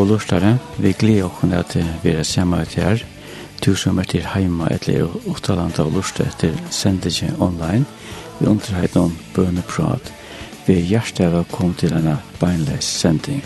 Gå lortare, vi gleder oss at vi er sammen ut her. Du som er til heima eller uttalant av lortet etter sendetje online. Vi underheit om bøneprat. Vi er hjertet av å komme til en beinleis sending.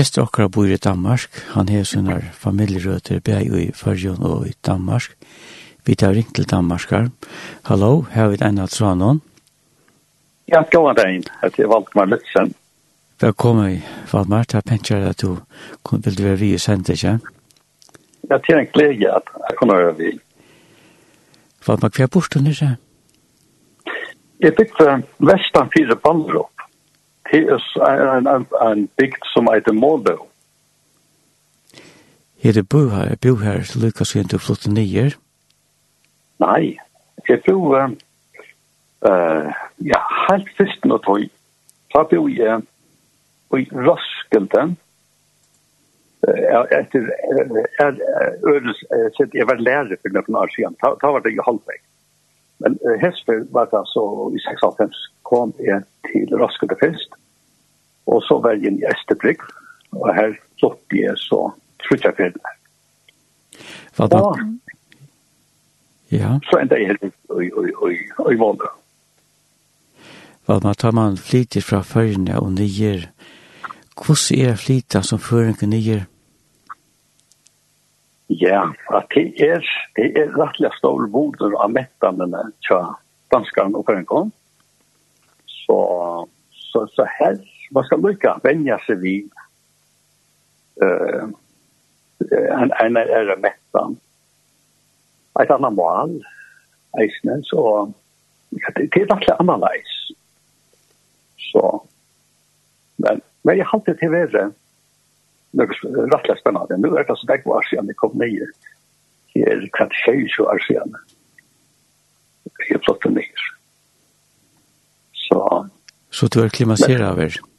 gestor okkar bor i Danmark. Han har sina familjerøter bæg i Førjon og i Danmark. Vi tar ringt til Danmarskar. Hallo, her har vi Einar Tranon. Ja, gåan deg inn. Det er Valdmar Lutzen. Velkommen, Valdmar. Det er pensjer at du vil være vi i sendet, ikke? Ja, det er en glede at jeg kunne være vi. Valdmar, hva er bortstående, ikke? Jeg bygde vestan fire Ballerup her er en, en, en bygd som heter Målbø. Er det bo her, bo her, så Lukas er ikke flott nye? Nei, jeg bo, uh, uh, ja, helt først nå tog, så bo jeg i Roskilden, etter øres sett jeg var lærer for noen år siden da var det i halvveg men uh, Hesper var det så i 96 kom jeg til Roskilde først Og så var jeg i Estebrygg, og her flott jeg så sluttet fjellene. Hva da? Ja. Så enda jeg helt i i, i, vandet. Hva da, tar man flytet fra førene og nyer. Hvordan er flytet som førene nyer? Ja, at det er, det er rettelig stor boder av mettene til danskene og førene. Så, så, så helst man skal lykke vänja seg vi uh, en en er det mättan. Ett annat mål eisne, så det är verkligen annorlunda. Så men men jeg halte til varit något rätt spännande. Nu är det så där var sen det kom ner. Här kvart tjej så är sen. Jag flott ner. Så Så du er klimatiseret over?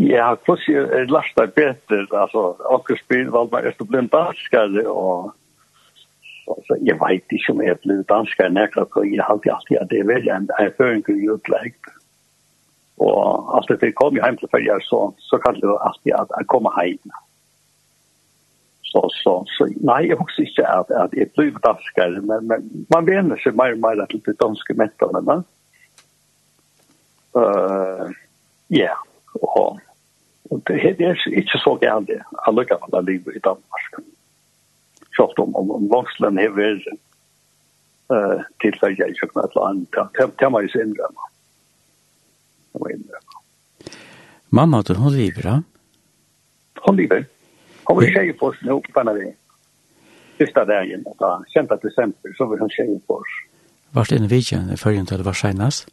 Ja, plutselig er lastar beter, altså, akkur spyr Valdmar er blind danskare, og altså, jeg vet ikke om jeg er blind danskare nekla, og jeg har alltid at det er veldig en erføring i utlegg. Og alt etter jeg kom hjem til fyrir, så, så kan det jo alltid at jeg kommer hjem. Så, så, så, nei, jeg husker ikke at, at jeg blir danskere, men, men man vener seg mer og mer til de danske mentene, men, uh, ja. Og, og det det er ikke så galt det, allikevel av livet i Danmark. Selv om, om vokslen har vært uh, til tilfellet i kjøkken et eller annet, det må jeg ikke innrømme. Det må innrømme. Mamma, du, hun lever, da? Hun lever. Hun var tjej på oss nå, på henne vi. Sista dagen, da, kjent at desember, så var hun tjej på oss. Var det en vidtjen i førjen til det var senest?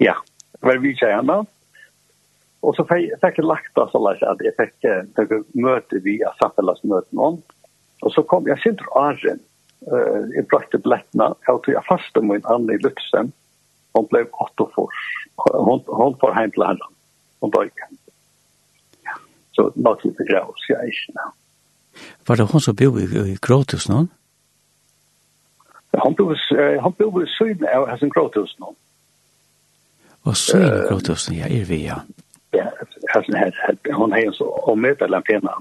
Ja, det var vidtjen da. Och så fick jag lagt oss alla så att jag fick ett möte via Saffellas möten om. Och så kom jag sin Arjen. eh i praktiskt blättna jag tog jag fast om en annan i Luxem. Hon blev åtta för. Hon hon får hem till henne. Hon dog. Ja. Så något lite graus jag är nu. Var det hun som bo i, i Krotus någon? Han bo, han bor i syden av hans Gråthus någon. Og så er det ja, er vi, ja ja, alltså här hon har ju så om möta lampena.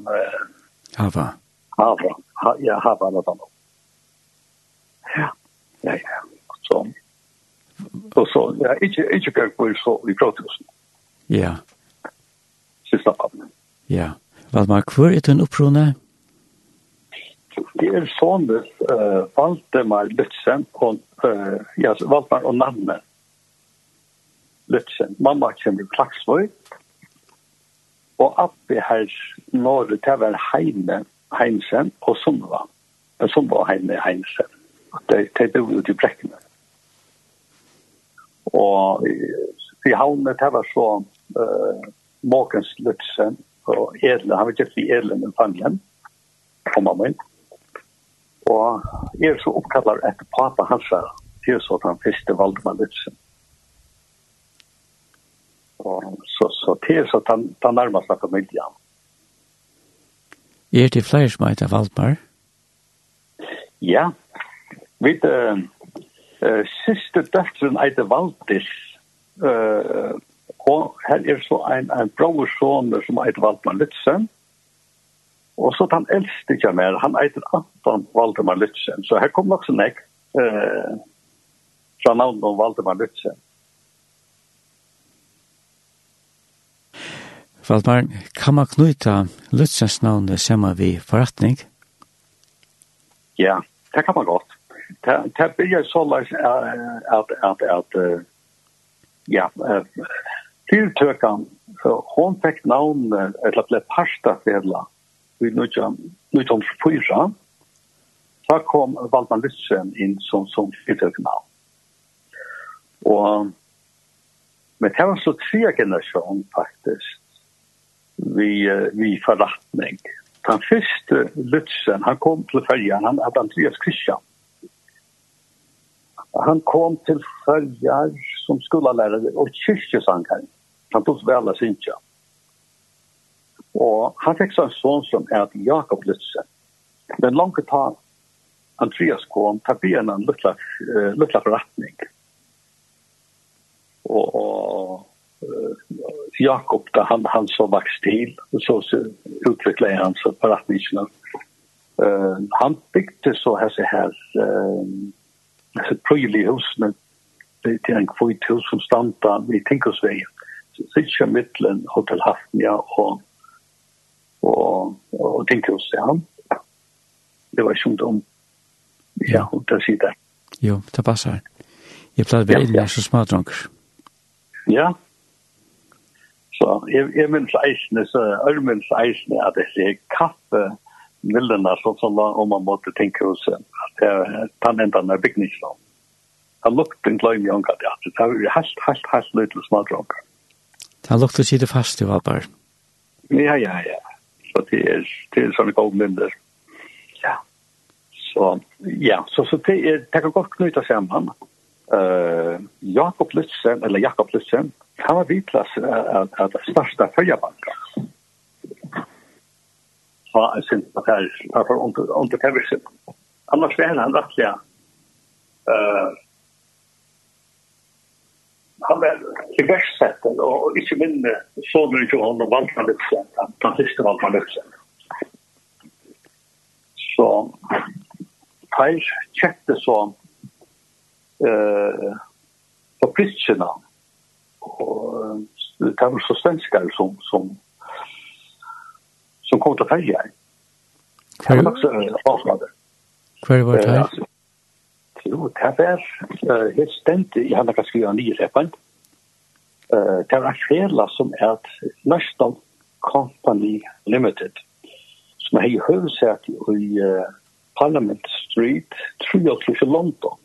Hava. Hava. Ja, va. Ja, har hava något annat. Ja. Ja, ja. Så. Och så, ja, inte, inte kan gå så i protosen. Ja. Sista pappen. Ja. Vad man kvar är den upprona? Det är sån det uh, Valdemar Lützen och eh ja, Valdemar och namnet. Lützen. Mamma kommer i Klaxvøy, og oppi her når det var Heine Heinsen og Sundva. Men Sundva Heine Heinsen. De, de bor ute i Brekkene. Og i havnet det var så uh, Måkens Lutzen og Edlen. Han var kjøpt i Edlen i Fanglen og mamma inn. Og er så oppkallar etter papa hans her. Det er så den første Valdemar Lutzen och så så till så han han närmast av familjen. Är det flash som heter Valdmar? Ja. Vi eh uh, sista dottern heter Valdis. Eh äh, och här är så en en brorson som heter Valdmar Litzen. Och så han äldste ikke mer, han heter Anton Valdemar Lutzen, Så här kommer också näck eh äh, från namn om Valdemar Lutzen. Falmar, kan man knyta Lutzens navn saman vi forretning? Ja, det kan man godt. Det det blir så løs at, at, at, ja, tiltøkan, hun fikk navn, eller ble parsta fedla, i 1904, så kom Valdman Lutzen inn som, som tiltøkken navn. Og, men det var så tre generasjon, faktisk, vi, vi forretning. Den første lutsen, han kom til fergen, han hadde Andreas Kristian. Han kom til fergen som skolelærer og kyrkjesanger. Han tog vel av Sintja. Og han fikk seg en sånn som er Jakob Lutsen. Men langt ta Andreas kom, ta ben en lutla, lutla forretning. Og, og Jakob där han han så vaks till så så utvecklade han så för att eh uh, han byggde så här så här eh ett prylig hus med det är en kvitt hus som stanta vi tänker oss Så sitter mitten hotell Hafnia och och och tänker oss ja. Det var sjunt om ja och där sitter jo det passar jag plats väl är så smart drunk ja. Så jeg, jeg minns eisene, så jeg minns eisene at jeg sier kaffe villene, så sånn om man måtte tenke hos en, at jeg tann enda når bygningslån. Det lukte en gløy med omkatt, ja. Det var helt, helt, helt løy til smadronker. Det lukte ikke det fast i Valberg. Ja, ja, ja. Så det er, det er sånne gode minner. Ja. Så, ja, så, så det, er, det kan godt knyta sammen. Ja uh, Jakob Lutzen, eller Jakob Lutzen, han var vitlas att att starta Så jeg synes at det er for under överse. Annars är han rettelig. Uh, han var i värsta og ikke minne sånne ikke han og valgte Han Lutzen, han siste sista Valtman Litzen. Så Pajs köpte så eh på kristna och det var så svenskar som som som kom till färja. Det var också avsnader. Kvar var det här? Jo, det var helt stämt. Jeg hadde kanske skrivit en ny repan. Det var en som er et National Company Limited som er i høvesett i Parliament Street, 3 i London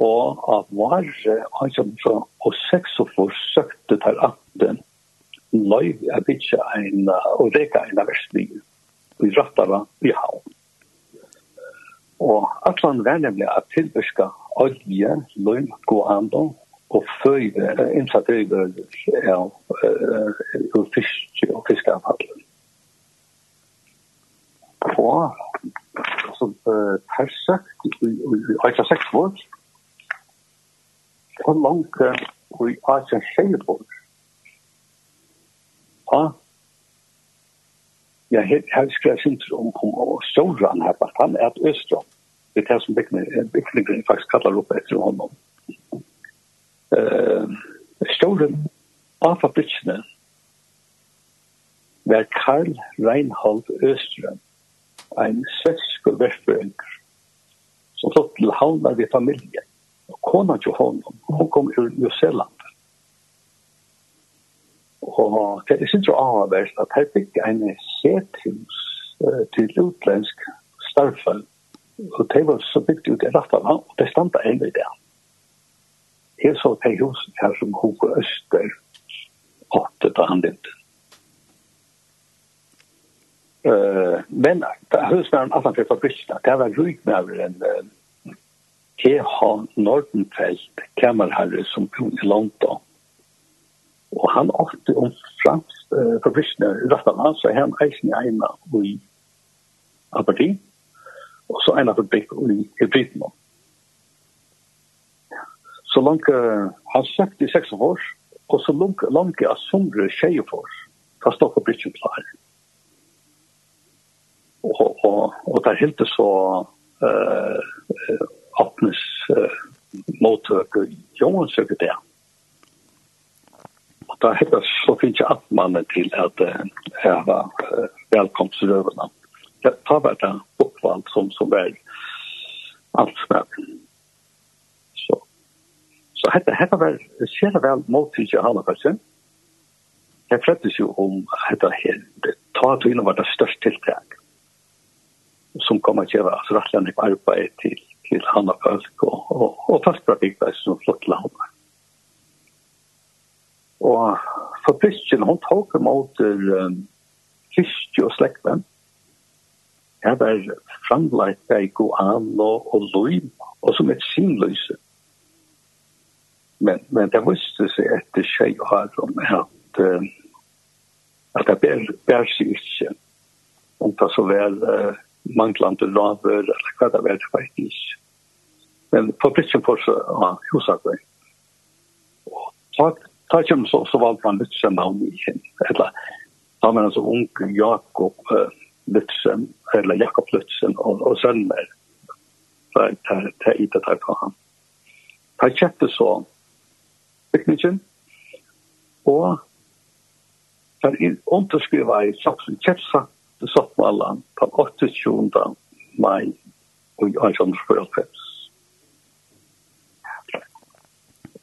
og av varre, altså fra og seks og for søkte til atten, løy jeg bitje en, og reka en av verstning, i rattara i havn. Og atlan var nemlig at tilbyrska olje, løy, gåando, og føyve, innsatt øyve av fisk og fiskeavfallet. Og, så per sagt, i 86 vårt, så langt og i Asien Sjælborg. Ja. Jeg har helt skrevet sin om om Sjølran her, at han er et Østrom. Det er det som Bikkelingren faktisk kallar opp etter honom. Uh, Sjølran av fabrikkene var Karl Reinhold Østrøm, en svetskur verfrøyngur, som flott til havna ved familien kona til honom, hon kom ur New Zealand. Og det er sin tro avverst at her fikk en sethus uh, til utlensk starfen, og det var så bygd ut i Rattana, og det standa enn i det. Jeg så det hus her som Hugo Øster åtte da han levde. Uh, men da husmæren at han fikk fabrikkene, det var rykt med over en uh, E.H. Nordenfeldt, kammerherre som bor i London. Og han åkte om fransk uh, forvisner, rett av så er han eisen i eina i Aberdeen, og så eina fabrikk i Hebridmo. Så langt uh, han søkte i 6 år, og så langt, langt av somre da fra på Bridgen klar. Og, og, og der hilde så uh, uh åpnes uh, mottøk mottøker Johansøker det. Og da heter så finnes jeg at mannen til at uh, jeg var uh, velkomstrøvene. Det tar vært det oppvalg som, som er var ansvarlig. Så, så dette, dette var selv vel mottøker han og person. Jeg frettes jo om dette her. Det tar til å være det største tiltak som kommer til å gjøre rettelig arbeid til til andre folk og, og, og fasttrafikk var som flott land. Og for Christian, hun tok imot um, Kristi og slekven. Jeg var framleit der goan og, og loim, og som et sinløse. Men, men det visste seg etter tjej og har om at, uh, at det bär, ber, seg ikke. Om det så vel uh, manglande laver eller hva det var faktisk Men på plitsen for så ja, hur sagt det. Og tack tack som så så var man lite som namn i henne. Eller han men så ung Jakob Litzen eller Jakob Litzen og, og sønner. Där er där i det där på han. Han köpte så bygningen. tekniken och för underskriva i satsning köpsa sottmallan på 28. mai og i Ansjonsfjørdfems.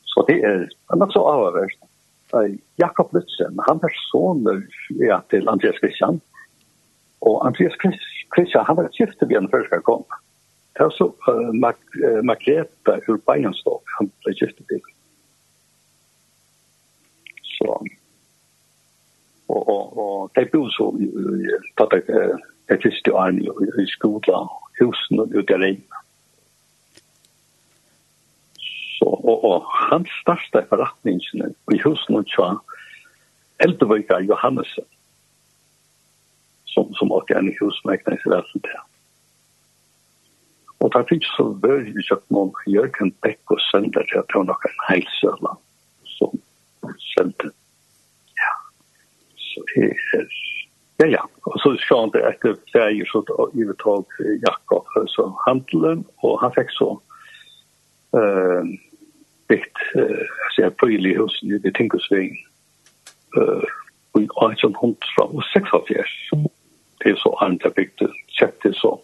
Så det er, han så avhverst. Jakob Lutzen, han er soner ja, til Andreas Christian. Og Andreas Christian, han var skiftet ved en første kom. Det er så uh, Margrethe ur Bajenstok, han ble skiftet ved. og og og det blev så att det det är ju en i skola husen och ute där. Så og och han startade förrättningen i husen och så äldre Johannes som som åt en husmäknare så där så där. Og det fikk så veldig vi kjøpt noen Jørgen Beck og sender til at hun har en helsøla som sendte Ja, ja. Og så sjån det etter ferie, så ivetog Jakob som handelen, og han fikk så uh, bygd, uh, altså jeg bøylig hos i det tinkusving, uh, i 1876. Det er så han jeg bygd, det så.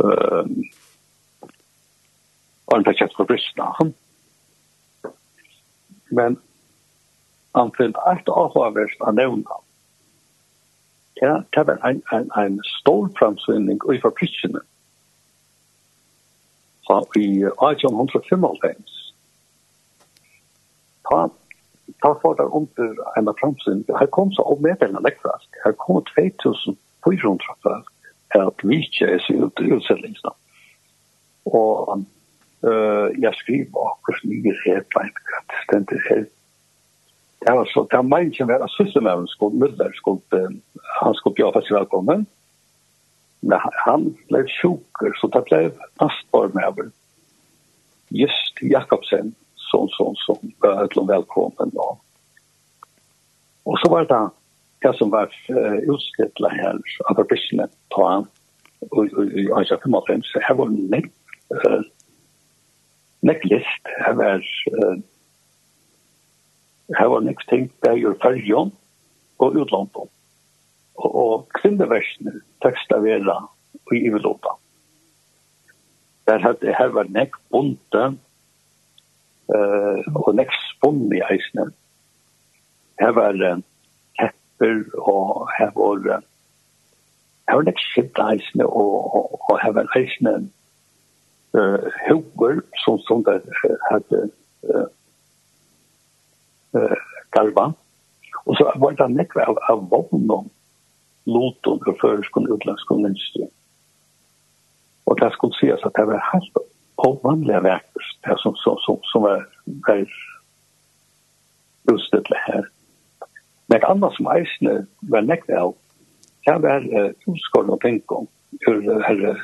Uh, han kjøpte for Brysna. Men han finn alt avhåverst av nevna. Ja, det var en, en, en stor framsynning i forpritsjene. Så i 1895, ta, ta for det under en framsynning, her kom så opp med denne lekkvask, her kom 2400 frask, at vi ikke er sin utsendingene. Og uh, jeg skriver akkurat nye helt redlein, at det stender helt det var så det var meg som var sysselmøven skulle Müller skulle han skulle gjøre seg velkommen. Men han ble sjuker, så det ble nastbarmøver. Just Jakobsen, sånn, sånn, sånn, eller velkommen. Og, og så var det det som var utstettlet her, av arbeidsene, på han, og i Anja 55, så her var nekk, nekk list, her var uh, her var nekst ting der gjør fyrjon og utlandet. Og, og kvinneversene tekst av vera og i Ivelota. Der hadde her var nekst bonde uh, og nekst bonde i eisene. Her var uh, tepper og her var uh, her var nekst skipt eisene og, og, og her var eisene uh, hover som, som der hadde uh, eh, garva. Och så var det nekve av, av vogn om loton för förskon utlandskånd industri. Och det skulle sies att det var helt ovanliga verkers, det som, som, som, som var, var det här. Men et annet som eisene var nekve av, det var eh, utskånd og om hur det herre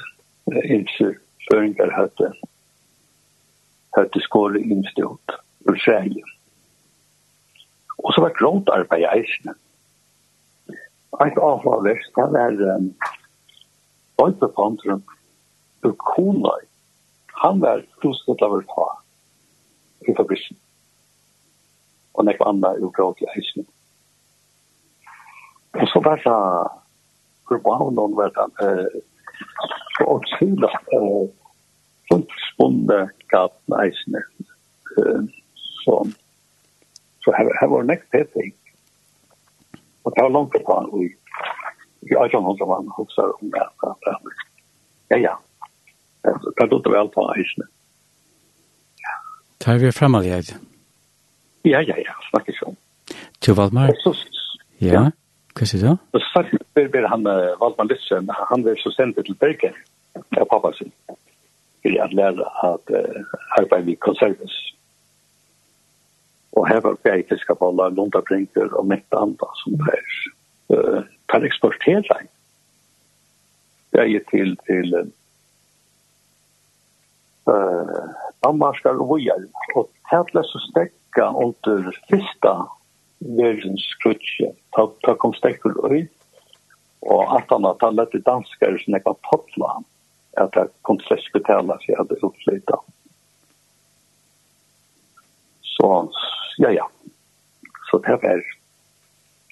inser føringar hette hette skåre instått ur Sverige. Og så var gråtarbeid i eisene. Eit avhållers, det var Øypepantrum ur Koløy. Han var plutselig av å ta i fabrikken. Og nekva andre ur gråt i eisene. Og så var det Urbaunon var det så åtsila funksbunde gaten eisene som Så her her var nekst peting. Og det var langt på han, og i 1800 som han hos om det. Ja, ja. Det er dutt vel på eisene. Tar vi frem av det? Ja, ja, ja, snakker ikke om. Til Valmar? Ja, hva sier du? Så snakker vi han Valmar Lissen, han var så sendt til Bergen, av pappa sin, for jeg lære at uh, arbeide vi konservis og her var bæg fiskabolla, lundabrinker og mitt andre som per, uh, kan per Det er til, til uh, Danmarkar og Vujar, og tætla så stekka under fyrsta verdens skrutsje. ta, ta kom stekkur øy, og at han har lett i danskar som jeg var toppla, at jeg kom til å slett seg at jeg hadde utflytta. Så ja, ja. Så det var...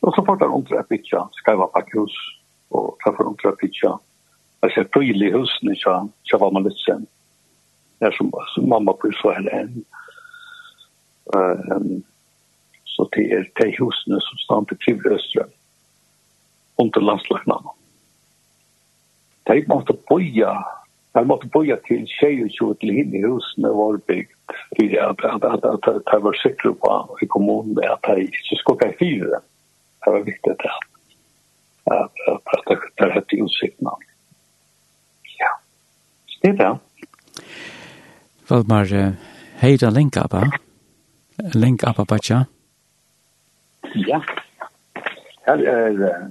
Og så får det under at bytja skaiva pakkhus, og det får under at bytja Jeg ser prylig husene, så, så var man litt sen. Det er som, som mamma på så her en. Um, så det er de husene som stand til Krivre Østrøm, under landslagnene. De måtte boja Man måtte börja til tjejer til in i husen det var bygd. för at, at, at, at, at det var säkert på i kommunen at det ikke skulle gå fyra. Det var viktigt att att att att det hade utsikt. Ja. Det där. Valdmar, hei da länka på. Länka på Batja. Ja. Her er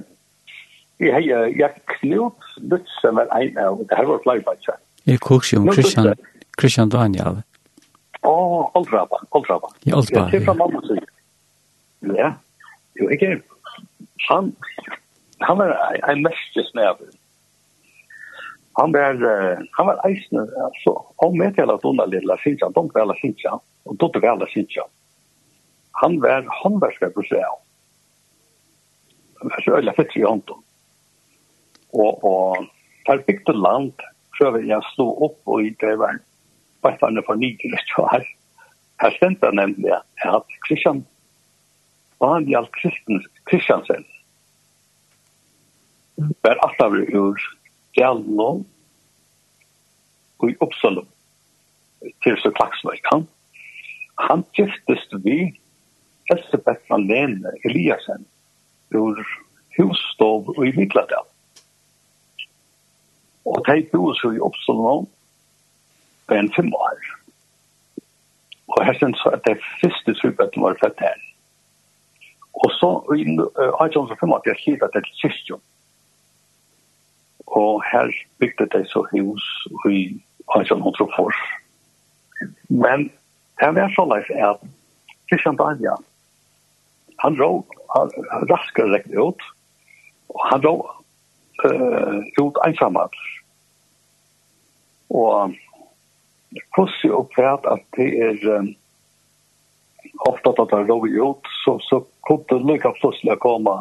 Jeg har jeg knut lutt var en av, det her var flere bare. Jeg kokker jo Christian, Christian Daniel. Å, Oldraba, Oldraba. Ja, Oldraba. Jeg ser fra mamma sin. Ja, jo, jeg er, han, han var en mestes med Han var, han var eisende, altså, han vet til at hun er lille Sinja, de var alle Sinja, og de var alle Sinja. Han var håndversker på seg. Han var så øyla fett i hånden og, og perfekte land prøver jeg å slå opp og i det var bæstande for så Her her stendte jeg nemlig at Kristian og han gjaldt Kristiansen var alt av ur Gjallo og i Uppsala til så klaksnøyk han. Han giftest vi Elsebeth Malene Eliasen ur husstov og i Vigladal. Og de bo så i Oppsalmen på en fem år. Og her synes jeg at det første superbøttene var født her. Og så i 1885 skivet at det er kyrkjøn. Og her bygde de så hus i 1884. Men det var så leis at Christian Dania, han rå raskere rekt ut, og han rå eh, ut ensamhet. Og hvordan og kvart at det er um, ofta at det er lov ut, så, så kunne det lykke plutselig komme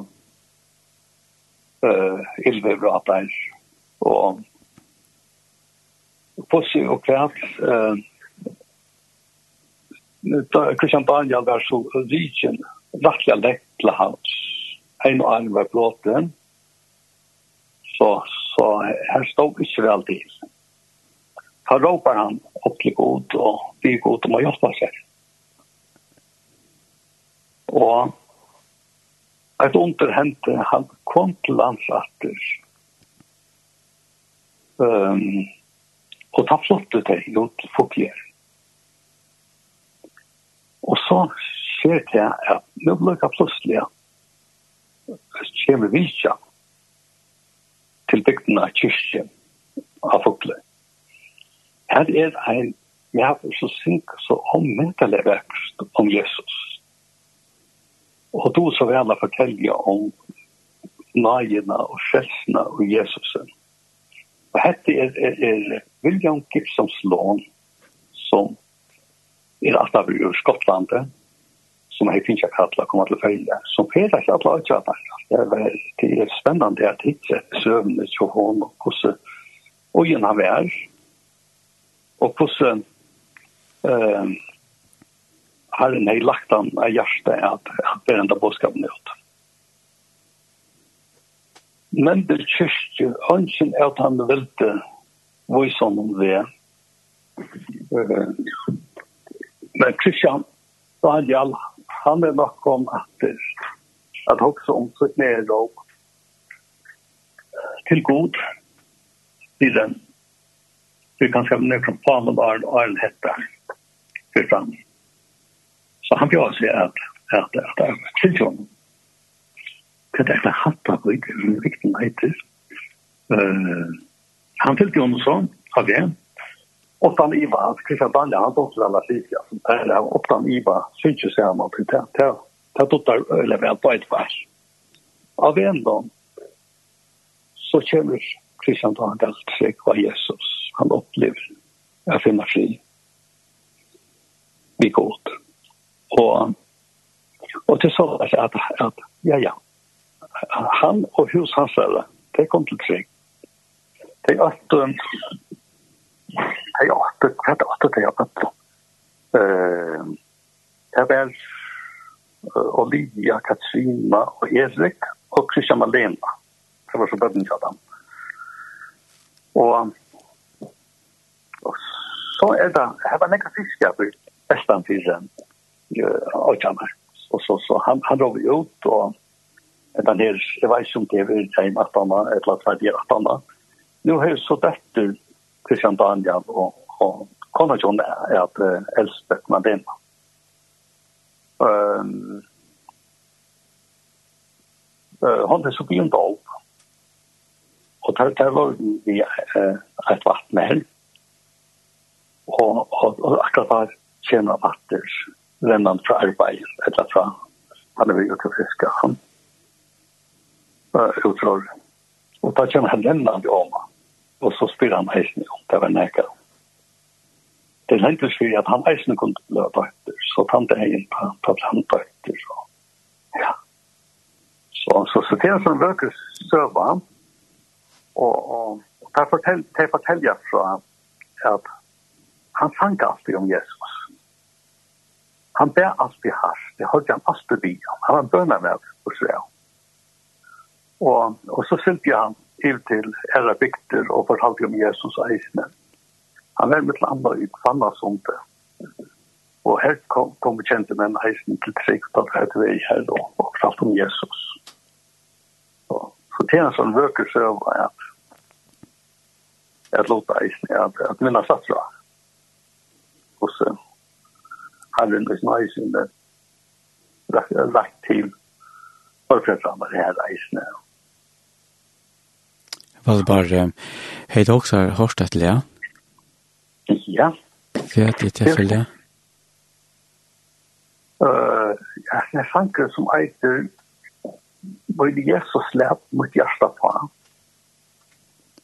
uh, eh, ilvebrater. Og hvordan og kvart eh, Christian Daniel var så riken, rettelig lett til hans. En og en var blåten. Mm så, så her stod ikke vel til. Da råper han opp til god og vi er god om å hjelpe seg. Og et under hente, han kom til landsatter. Um, og ta flottet det, jo, fokker. Og så skjer det at nå ble det plutselig kommer vilkja til bygden av kyrkje av Fogle. Her er ein, vi har så sink så ommyndelig vekst om Jesus. Og du så vel å fortelle om nagene og skjelsene og Jesusen. Og dette er, er, er William Gibsons lån som er alt av Skottlandet, som jeg jag finns jag kallar komma till som Så ikke alle kallar jag att det är spännande att hitta sövnet til henne, og hvordan och har vært, og hvordan eh har den här lagt an av hjertet at, at det er enda bådskapen ut. Men det kyrkje, ønsken er at han velte voisom om det. Men Kristian, da er det alle han er nok om at at också om sitt nederlag til god i den. Vi kan skal ned fra från og arn og arn hette for fram. Så han bjør seg at at det er till hva Det är hatta på i vilken heter. Eh han till John sånn av vi Åttan IVA, alltså Christian Dalla, han tog alla psykiska. Eller åttan IVA, psykisk är man till det. Det tog där eller väl på ett vers. Av en dag så känner Christian til seg hva Jesus han opplever att finna fri. Vi går åt. og och det sa att, at, at ja, ja, han og hus hans hushansare, det kom til seg Det er at um, hei åtte, hva er det åtte til jeg bøtte? Det var Olivia, Katrina og Erik og Christian Malena. Det var så bøtten til dem. Og, og så er det, jeg var nekka fiskjapur, Estan Fyren, Åkjammer. Og så, så han, han drog ut og den her, jeg vet ikke om det er en 18 eller 2 18 Nå har jeg så dette Christian Daniel og, og kona John er at uh, Elspeth Madena. Um, uh, han er så begynt opp. Og der, der var vi uh, et vatt med henne. Og, og, og akkurat der tjener vatter rennende fra arbeid, eller fra han er ute og fiske han. Uh, utråd. Og da kjenner han rennende om han og så spyr han eisen om det var nekka. Det er hendt for at han eisen kunne blø døkter, så tante egen på han tatt han døkter. Så. Ja. Så, så, så det er en sånn vøker søva, og, og, og det fortell, det forteller fra at han sang alltid om Jesus. Han ber alltid hardt, det hørte han alltid byen. Han var bønner med Israel. Og, og så sylte han til til æra bygter og fortalte om Jesus eisne. Han var mitt landa i Kvannasonte. Og her kom, kom kjente menn eisne til tryggt at det til vei her og, og fortalte om Jesus. Så, så det er en sånn vøker søv at jeg låta eisne, at, at minna satra. Og så har vi en eisne lagt til forfredsrammer her eisne og Var det bare, hei du også har hørt et lea? Ja. Hva er det til for lea? Ja, det er sanker som eiter, hvor det er så slæp mot hjertet på ham.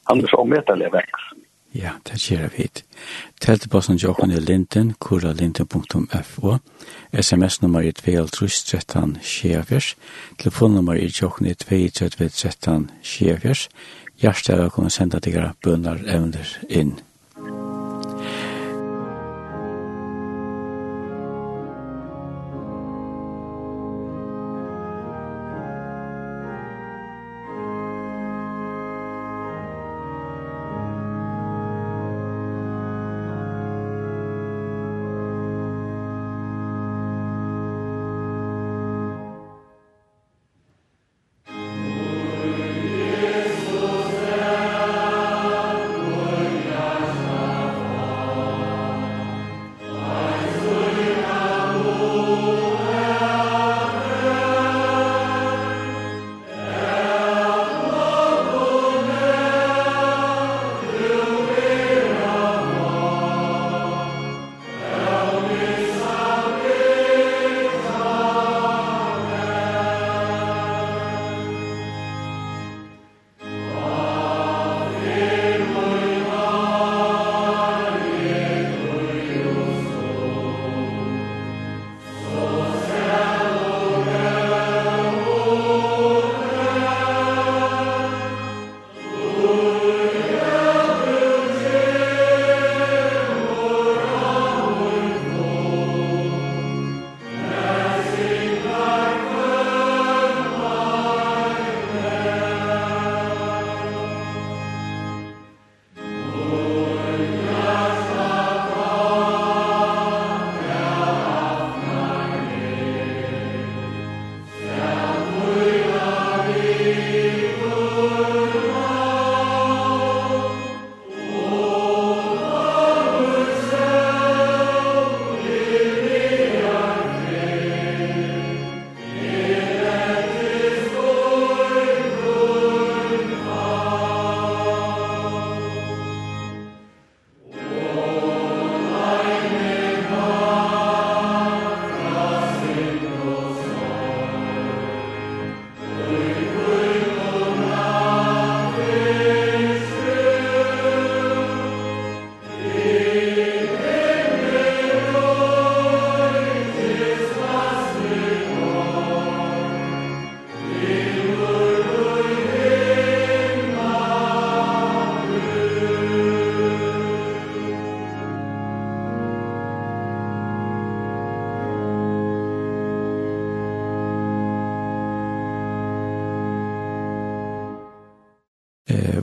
Han er så omvetelig vekst. Ja, det gjør vi. Teltebossen jokken i linten, kuralinden.fo, sms-nummer i 2.13.7, telefonnummer i jokken i 2.13.7, hjertet er å kunne sende deg bønner evner inn.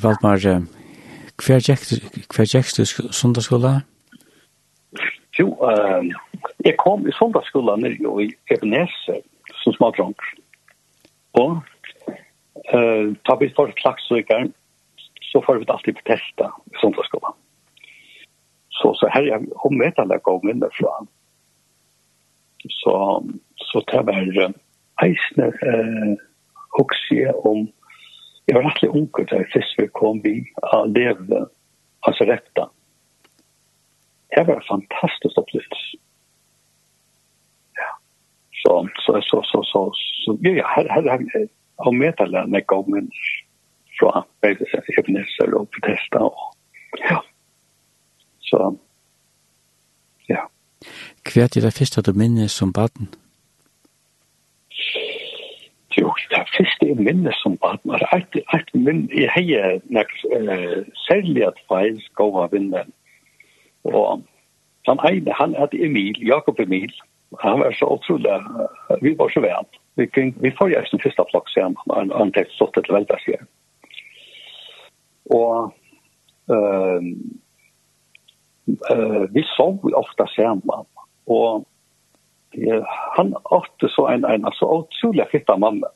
Valdmar, hver gikk du sundagsskola? Jo, uh, jeg kom i sundagsskola nere i Ebenese, som smadrank. Og uh, ta vi for klaksøkeren, så får vi alltid på testa i sundagsskola. Så, så her er omvetende minne fra Så, så det var eisne uh, hoksie om Jeg var rettelig unge til først vi kom vi og levde hans rekta. Det var en fantastisk opplevelse. Ja. Så, så, så, så, så, så, ja, ja, her, her, her, og meddelene er gången fra Ebenezer og Bethesda og, ja. Så, ja. Hva er det første du minnes som baden? Ja. Jo, det er første jeg minnes som barn, og et minn, jeg har heier nek særlig at feil skal ha vinnen. Og han ene, han er Emil, Jakob Emil, han var så utrolig, vi var så vel. Vi, vi får jo sin første flokk sen, han har tenkt stått til sier. Og øh, uh, vi sov ofte sammen, og han åtte så en, en så utrolig fitta mamma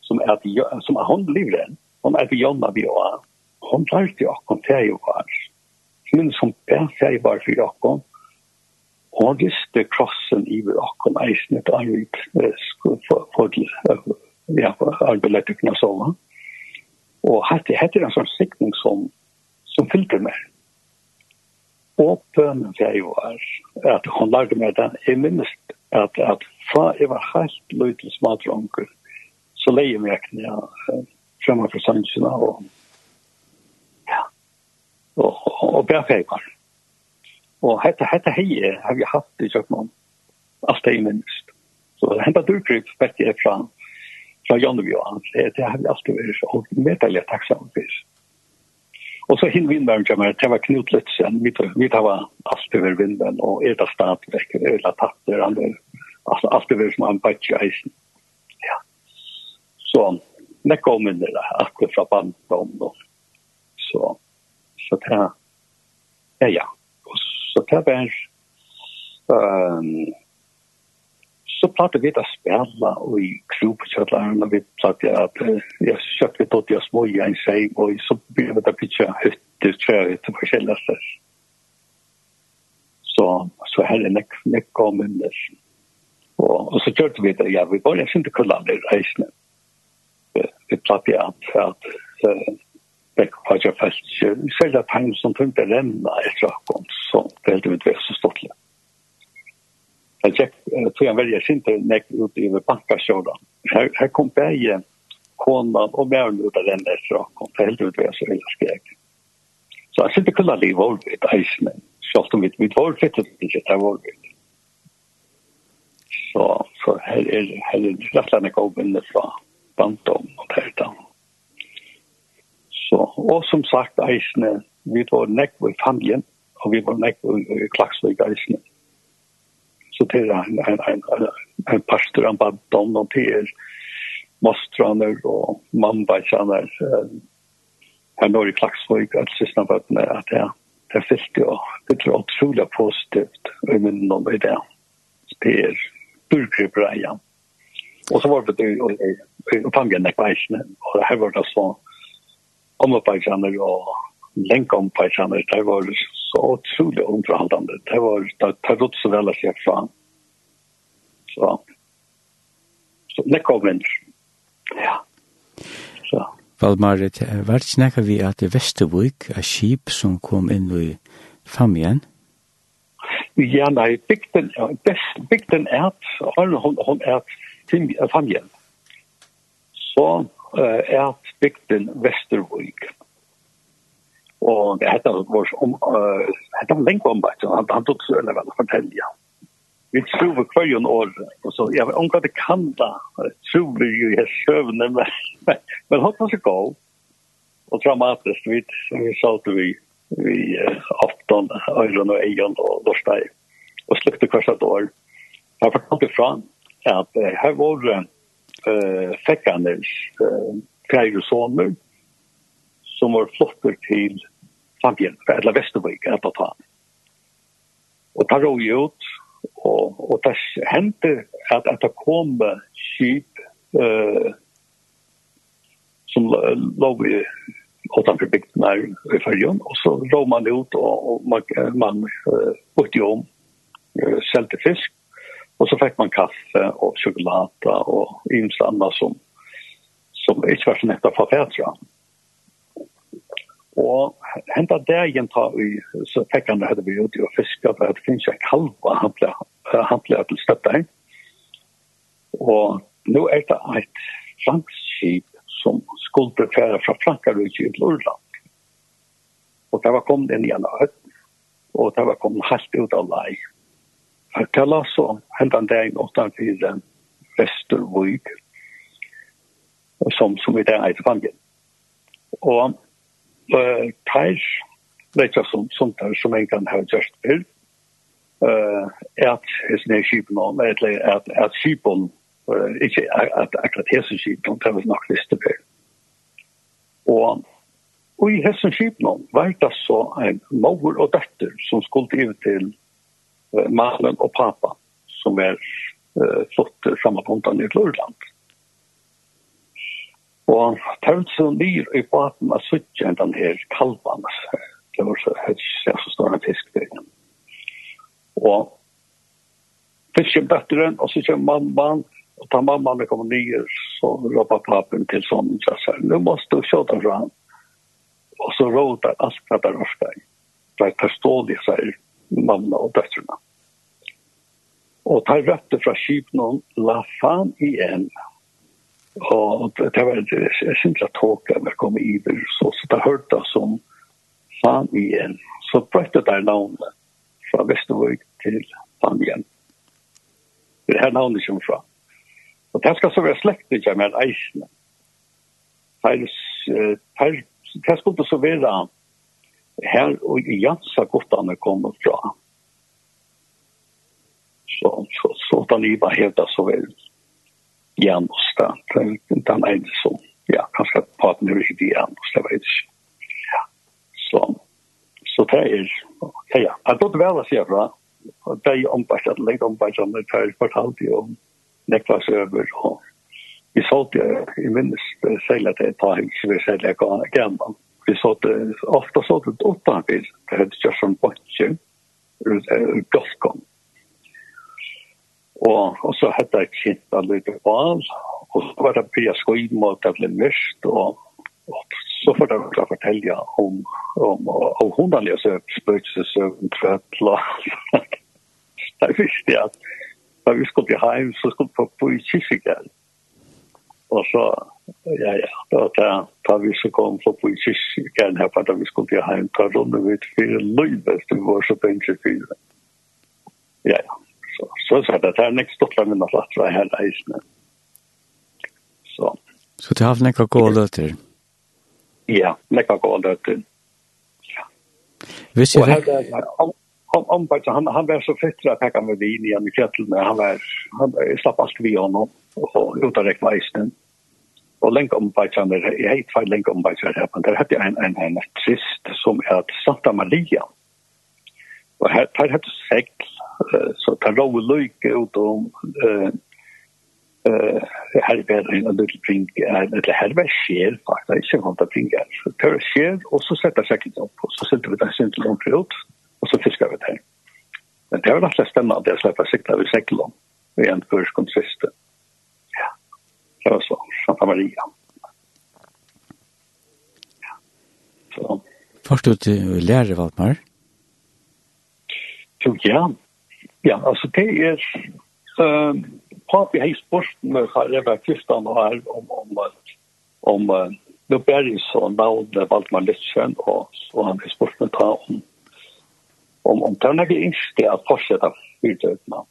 som er at som er hon lever än. Hon er vid Jonna vid Åa. Hon lärde jag om til jag var. men som bär sig var för jag Hon visste krossen i vi och kom eisen ett anrikt fågel. Ja, arbetet kunna sova. og hette hette en sånn sikning som som fylte meg Og bønnen til jeg var, at hun lagde meg den, jeg minnes at, at fra jeg var helt løy til smadronker, så leie meg ikke ja, fremme for sannsynene og ja, og, og, og bærfeibar. Og hette, hette heie har vi hatt i Kjøkman, alt det jeg minnes. Så det hentet urkryp, vet jeg, fra, fra Janneby og annet, det har vi alltid vært, og medelig takksomt for. Og så hin vinnaren kommer, det var Knut Lutzen, vi, vi tar alt över vinden og er det stadväck, er det tatter, han är allt, allt som han batch i eisen. Ja. Så det kom in det där, fra från og. Så, så det här, ja, ja. Så det här um, så platte vi da spela og i grupp og vi platte at jeg jag vi på det små i en seg, og så begynte vi da pitcha hytter tror jag till olika ställen. Så så her er nek, nek kom in Og, og så kjørte vi det ja vi började inte kolla det reisene. Vi platte att att det var ju fast så at han som tänkte lämna ett sak om så väldigt vet så stort. Jag check tror jag väljer inte nek ut i bankasjorda. Her, her kom bäge konan og bärn ut av den där så kom det helt ut vad så jag skrek. Så jeg sitter kunna leva ut i eisene. Selv om mitt var fettet ikke til var det. Så så här är här är rättlarna kommer det från bantom och här. Så og som sagt eisene, vi var nekk i familien, og vi var nekk i klaksvig eisene. Mm så till en en en en pastor han bara dom och till mostraner och mambachaner här norr i Klaxvik att sista vatten att det det fyllt ju det tror otroligt positivt i min om det det är burkrebrajan och så var det och fangen där på isen och här var det så om på isen och länk om på var det så otroligt underhållande. Det var det tar ut så väl att se fram. Så så det kommer. Ja. Så Valmarit, var det snakka vi at det Vestervik, a skip som kom inn i famien? Ja, nei, bygden, best, bygden er at hun er til familien. Så uh, er bygden Vestervik. Ja og det hette vår om hette han länge om det han han tog eller väl fortälja. Vi tror vi på en år och så jag om vad det kan ta tror vi ju jag sövne men men hoppas det går. Och dramatiskt vi vi sa såg vi vi afton öron och ögon och dorsdag och kvart kvarsta år. Jag fortalte från att här var eh fäckandes eh soner som var flottor till Sandjen, eller Vestervik, eller ta. Og ta roi ut, og, og det hendte at, at det kom skip uh, som lå i utanfor bygdene i Førjen, og så rå man ut, og, og man, man uh, borti om, uh, selte fisk, og så fikk man kaffe og sjokolade og ymsa annet som, som ikke var så nett å få fædra. Mm Og henta dagen ta vi, så fikk han det hadde vi ute og fiska, for det finnes ikke halva han ble, han ble til støtte. Og nå er det et flankskip som skulle prefere fra Frankarud til Lurland. Og det var kommet inn i en høtt, og det var kommet helt ut av lei. Det la så hentet dagen 8-4 Vestervøk, som, som i det er et fanget. Og uh, teis, sum som såntar som en kan ha just til, uh, at hessen er sheep no eller at, at skipen, uh, ikke at akkurat hessen sheep don't have nok liste til. Og, og i sheep no var det så en mor og datter som skulle ut til uh, mannen og pappa, som er uh, flott sammanbundet i Lurland. Mm Og tøvd så nyr i baten av suttjen den her kalvan, det var så høyt så stor en fisk der. Og fisken bøtteren, og så kommer mamman, og da mamman kommer nyr, så råpa papen til sånn, så sier, nå måste du kjøta den han. Og så råta askna der orska i. Det er forståelig, sier mamma og døtterna. Og tar røpte fra kjipen, la fan igjen, og Og det var det at tåka när kom det, så så det hørte som fan igjen Så brøtte brötte navnet fra från til fan igjen Det her navnet kommer fra og det skal så være vara släktigt med eisene Färs per det skulle så være her og i Jansa godtene kommer fra Så så så där liva helt så väl järnbosta. Den är inte så. Ja, kanske pratar nu riktigt järnbosta, vet Ja, Så, så det er, ja, ja. Jag tror det väl att säga bra. Det är ombart, det är ombart, det är kvartalt ju om neklas över och vi såg det, minnes, minns sälja det ett par hus, vi sälja gammal. Vi såg det, ofta såg det åtta bil, det hade just en bunch. Og, og så hadde jeg kjent av allige val, og så var det bia skoima, mot det ble mørkt, og, og så får jeg klart fortelle om, om, om hundanlige spøkelsesøvn, trøtla. jeg visste jeg at da vi skulle hjem, så skulle vi bo i Kissigel. Og så, ja, ja, da, da, da vi så kom så bo i Kissigel her, for da vi skulle hjem, da runde vi til fire løyvest, vi var så bensje fire. Ja, ja. Så, så, så det är nästa stort langt minnet at det här hele eisene. Så. Så det har haft några goda løter? Ja, några goda løter. Ja. Hvis jeg... Og om om han han var så fett att packa med vin i en kettle men han var han slapp fast vi honom och utan räkna isen och länk om på han där jag hade fel länk om på han där där hade en en en trist som är Santa Maria och här här hade sex så tar lov og lykke ut om eh eh herbergen og det brink er, eller herberg skjer faktisk, ikke vant av brink er. Så tar det skjer, og så setter sekken opp, og så setter vi den sinten langt ut, og så fisker vi det. Men det var alltid spennende å slippe sikta ved sekken om, og igjen først kom siste. Ja, det var så, Santa Maria. Ja, så. Først ut til lærer, Valmar? Jo, ja, Ja, altså det er uh, papi hei sporten med var Kristan og her om, om, om uh, Nå Bergs og Navn Valdemar Litsen og, så han har sporten med ta om om, om Tørnage Ingste at fortsette utøvende.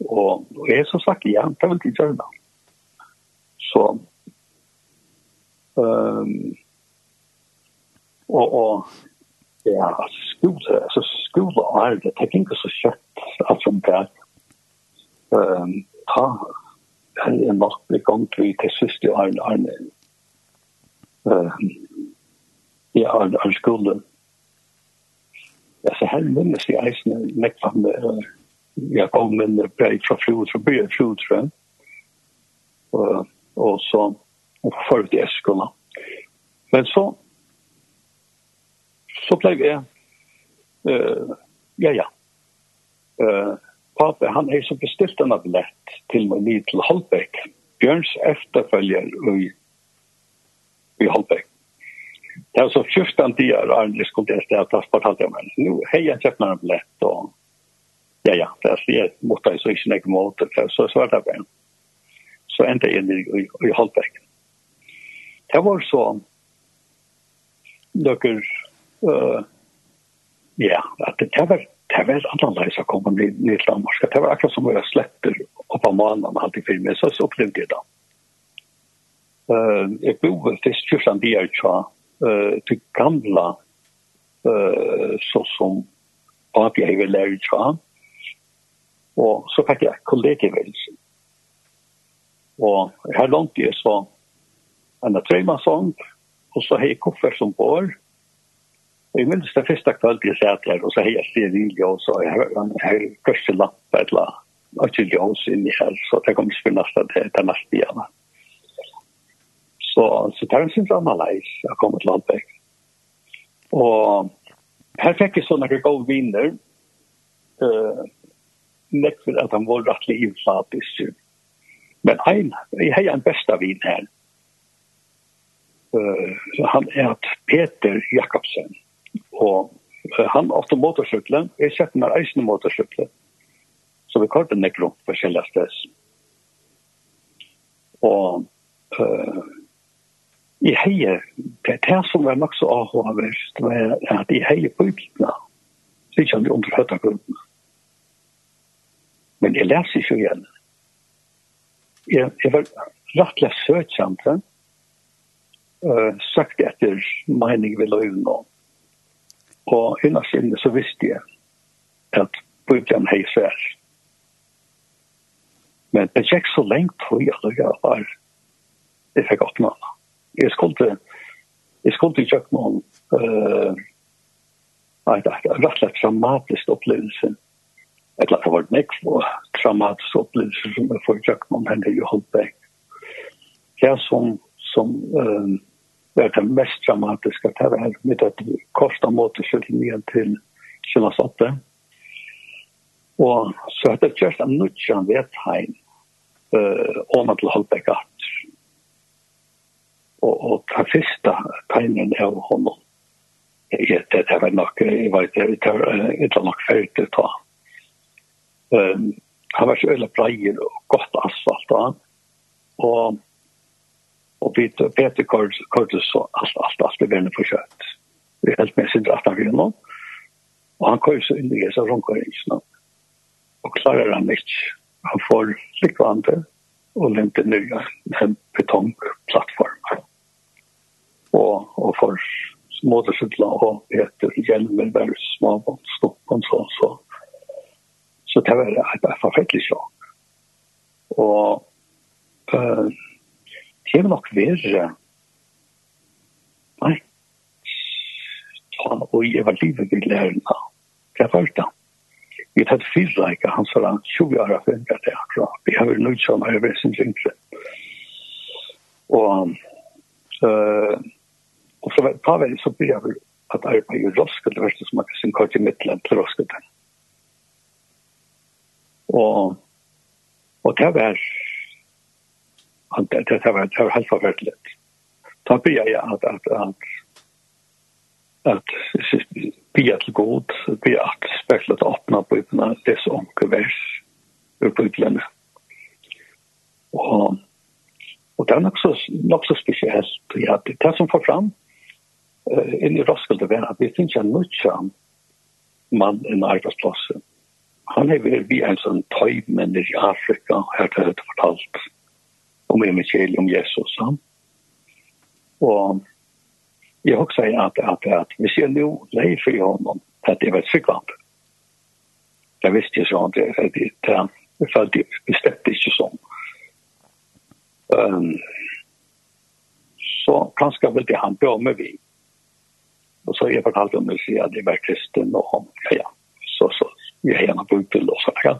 Og, og jeg som sagt, ja, det vil ikke gjøre det. Så um, og, og ja, skola, alltså skola er det tekniker så kött att som där ehm ta en vakt i gång till till sist og en en eh ja, en skola. Alltså här minns jag ens när jag jag kom med en brej från flod från början flod från och så och förut det skulle. Men så så blev jeg, uh, ja, ja, uh, pappa, han er så bestilt en ablett til meg ned til Holbæk, Bjørns efterfølger i, i Holbeck. Det var så 14 tider og Arne skulle jeg stedet, da fortalte jeg meg, Nå har jeg kjøpte en ablett, og ja, ja, det er slik, måtte jeg så ikke nekke måte, så svarte jeg bare. Så endte jeg inn i, i, i Holbeck. Det var så, nøkker ja, at det var det var annerledes å komme ned i Danmark. Det var akkurat som å være sletter opp av mannen og alt i filmen, så jeg det da. Uh, jeg bor først først an det er ikke uh, til gamle uh, så som at jeg vil lære ikke og så fikk jeg kollegievelse. Og her langt jeg så en trøymasong, og så har jeg koffert som bor, Jeg minns det første kveld jeg satt her, og så har her ser vi ljøs, og jeg har en lapp, et eller ikke ljøs i her, så det kommer til nesten til, til neste igjen. Så, så det er en sinne annerledes å komme til Landbæk. Og her fikk jeg sånne gode viner, uh, nekk for at han var rettelig inflatisk. Men en, jeg har en beste vin her. Uh, han er Peter Jakobsen Og han ofte motorsykler, jeg sett meg eisende motorsykler. Så vi kortet nek rundt forskjellige sted. Og uh, jeg heier, det er det som er nok så avhåverst, det er at jeg heier på utgiftene. Så ikke han underhøyta grunnen. Men jeg leser ikke igjen. Jeg, jeg var rettelig søkjent, uh, søkte etter mening ved løyvnån Og innan sinne så visste jeg at Bibelen hei sær. Men det gikk så lengt for jeg at jeg var jeg fikk åpne henne. Jeg skulle jeg skulle ikke gjøre noen uh, nei, det er rett og slett dramatisk opplevelse. Jeg klart det var nek for dramatisk opplevelse som jeg får gjøre noen henne i Holbeck. Det som som uh, det er det mest dramatiska det var med att korta motorcykeln till Kjellasåtte. Og så er det kjørt en nødvendig vedtegn uh, om at holde gatt. Og, og den første tegnen av honom, jeg, det, det var nok, jeg vet ikke, det var ikke nok ferdig til å ta. Um, han var så øyla breier og godt asfalt da. Og og Peter Peter Curtis så alt, alt, alt det vänner för kött. Det är helt med sin han av nå. Og han kører så inn i så från Korinth Och klarar han ikke. Han får likvande og inte nye en betongplattform. Og, og for motorcyklar og Peter gjennom en veldig små stopp og så så så det var et forfettelig sjokk. Og uh, hever nok være nei. Ta og jeg var livet i lærerne det var det? Vi har tatt fyra ikke han sa han 20 år av hundra det akkurat vi har vel nødt som er over sin synkre og uh, og så ta vel så blir jeg at arbeid i Roskilde verste som er sin kort i Midtland til Roskilde. Og og det var att det det var det var helt förfärligt. Ta på jag att att att att be att god be att speciellt öppna på öppna det som kvärs upp utlända. Och och det är också också speciellt ja det tas som får fram uh, in i Roskilde var att vi finns en nutchan man i arbetsplatsen. Han är varit vi en sån tajmännisk i Afrika, här har jag fortalt om evangeliet om Jesus. Ja? Och jag også säger at, at, at hvis jeg nå leier for honom at det var ett förkvamp. Jag visste ju sånn, det, det, det, det, det följde bestämt ikke sånn. Um, så kanskje väl det han började med vi. Og så har jag fortalt om si at jeg var kristen og hon, ja, ja. Så, så jeg jag gärna på utbildning og sådär. Ja.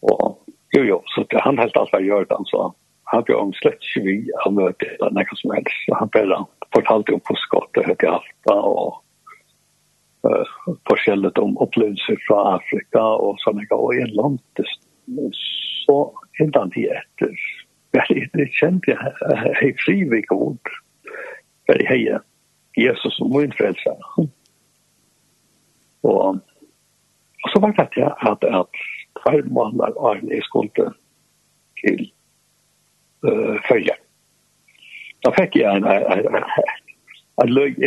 Og jo, jo, så det, han helt alt var gjør det, den så hade om släkt vi har mött eller när som helst. Så Han bara fortalte om påskott och högt alta och eh forskjellet om opplevelser fra Afrika og och og i en land så helt han det efter. Jag det jeg jag fri frivik god. För hej Jesus som min frälsare. og og så var det at jeg jag att att två månader Arne skulle til uh, føye. Da fikk jeg en, en, en lög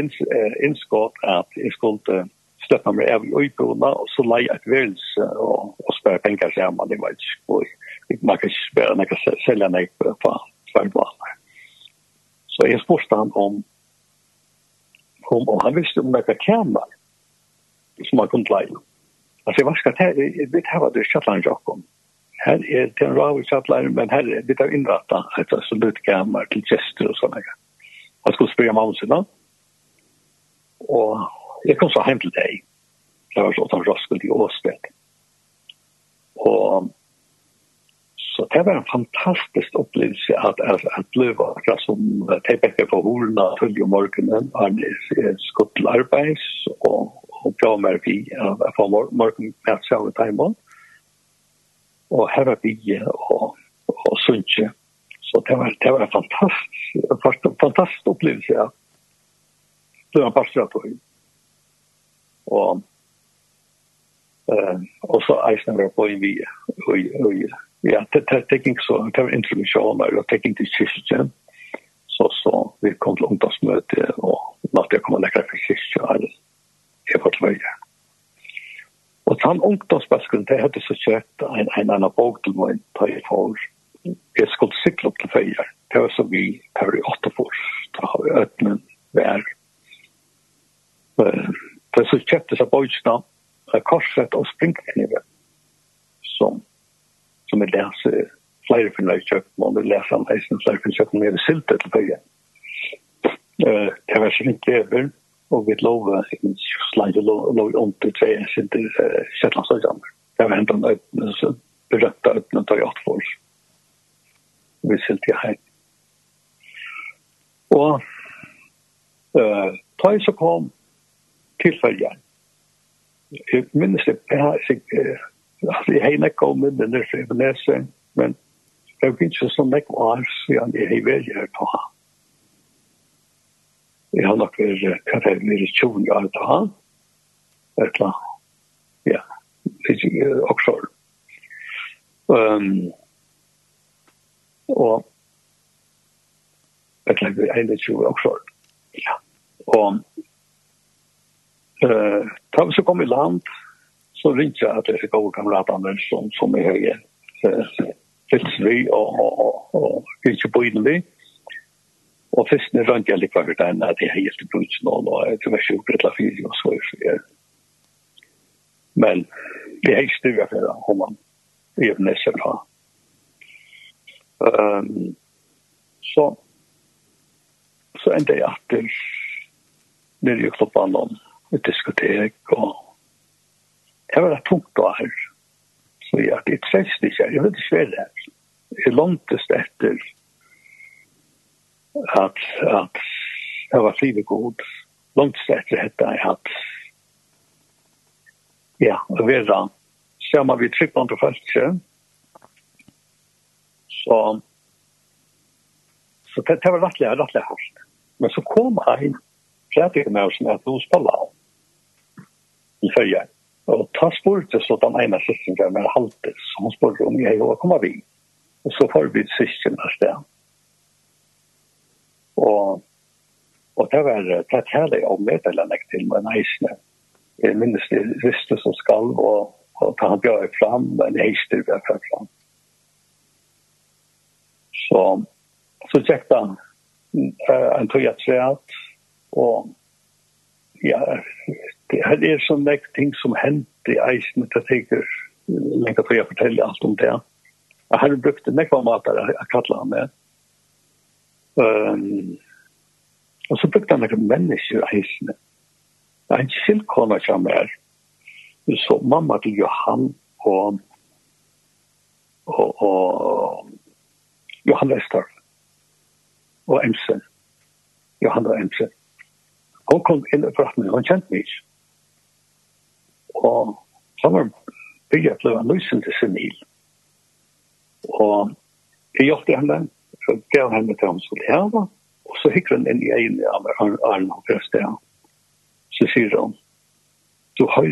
inskott at jeg skulle støtte meg av utbruna og så lägga ett väls og, og spørre penger så man det var ikke skoj. Man kan ikke spørre, man kan selge meg på tvärbanar. Så jeg spørste han om kom och han visste om noen kameror som han kunne leie. Altså, hva skal jeg ta, jag vet här vad det är Shetland Jakob. Mm här är rav rava chatlar men här är det inrätta ett absolut kammar till gester och såna grejer. Jag skulle spela mamsen då. Och jag kom så hem till dig. Jag var så att han raskade i Åstedt. Och så det var en fantastisk upplevelse att att, att leva alltså som tepecke på horna följa morgonen Arnes skottarbets och och jag märker att få morgon med sig av timen og her var bygge og, og sunnkje. Så det var, det var en fantastisk, fantastisk opplevelse, ja. Det var bare stratt og Og, eh, og så eisen var på en vie. Og, ja, det, er det så, det var introduksjoner, og det gikk til kyrkjen. Så, så vi kom til ungdomsmøte, og natt jeg kom og lekkere for kyrkjen, og jeg var til høyre. Og den ungdomsbasken, det hadde så kjøtt en, en annen bok til meg, da jeg får, jeg skulle sykle opp til feier. Det var så vi, det var i åtte fors, da har vi øtnen vær. Det så kjøpte seg bøysene, korset og springknivet, som, som jeg leser flere finner i kjøkken, og jeg leser han heisen flere for kjøpt, men jeg vil silte til feier. Det var så ikke det, og vi lova en slide lov om til tre sinter Shetlandsøyene. Det var hentan øyne så berøpte øyne til å for oss. vi silt i hei. Og uh, ta så kom tilfølger. Jeg minnes det, jeg har ikke, altså jeg har ikke kommet med den der men jeg har ikke sånn nekk var, så jeg har vært her på henne vi har nok vært hva det er mer i 20 år til han. Etla, ja, ikke også. Um, og etla, vi er 21 offshore. Ja. Og uh, da vi så kom i land, så ringte jeg at jeg gode kameratene som, som er høye. Fylsvi og, og, og, og, og, og, og, og, og, og, og, Og først når rønte jeg litt hvert enn at jeg helt brukt noen, og jeg tror jeg ikke gjort et eller fire, og så er det Men det er ikke styrer for det, om man gjør nesten fra. Um, så, så enda jeg at det nere i klubban om et diskotek, og jeg var tungt punkt da her, så jeg at det trest ikke, jeg vet ikke hva det er, jeg langtest etter att att det var frid god långt sett hette jag att ja det var då så man vi trippar på det så så så det, det var rättliga rättliga hårt men så kom han in pratade med oss med att hon spelade i följa og ta spurte så den ene ena systern med halte så hun spurte om jeg var kommet vi. Og så får vi systern där Og, og det var det kjærlig å møte lenge til med næsene. Jeg minnes det visste som skal, og, og ta han bjør fram, men jeg styr bjør fram fram. Så, så tjekk da, en tog jeg treat, og ja, det er, er sånn nek ting som hendte i eisen, det tenker lenge til jeg forteller alt om det. Jeg har brukt nekk av mater, jeg kallet han med. Um, og så brukte han noen mennesker i heisene. Det er en silkona som er. Så mamma til Johan og, og, og Johan Lester og Emsen. Johan og Emsen. Hun kom inn og pratet med, hun kjente meg. Og så var bygget til å han løsende senil. Og jeg hjelpte henne så gav henne det han skulle hava, og så hikker han inn i egen i Arne og Grøstea. Så sier han, du har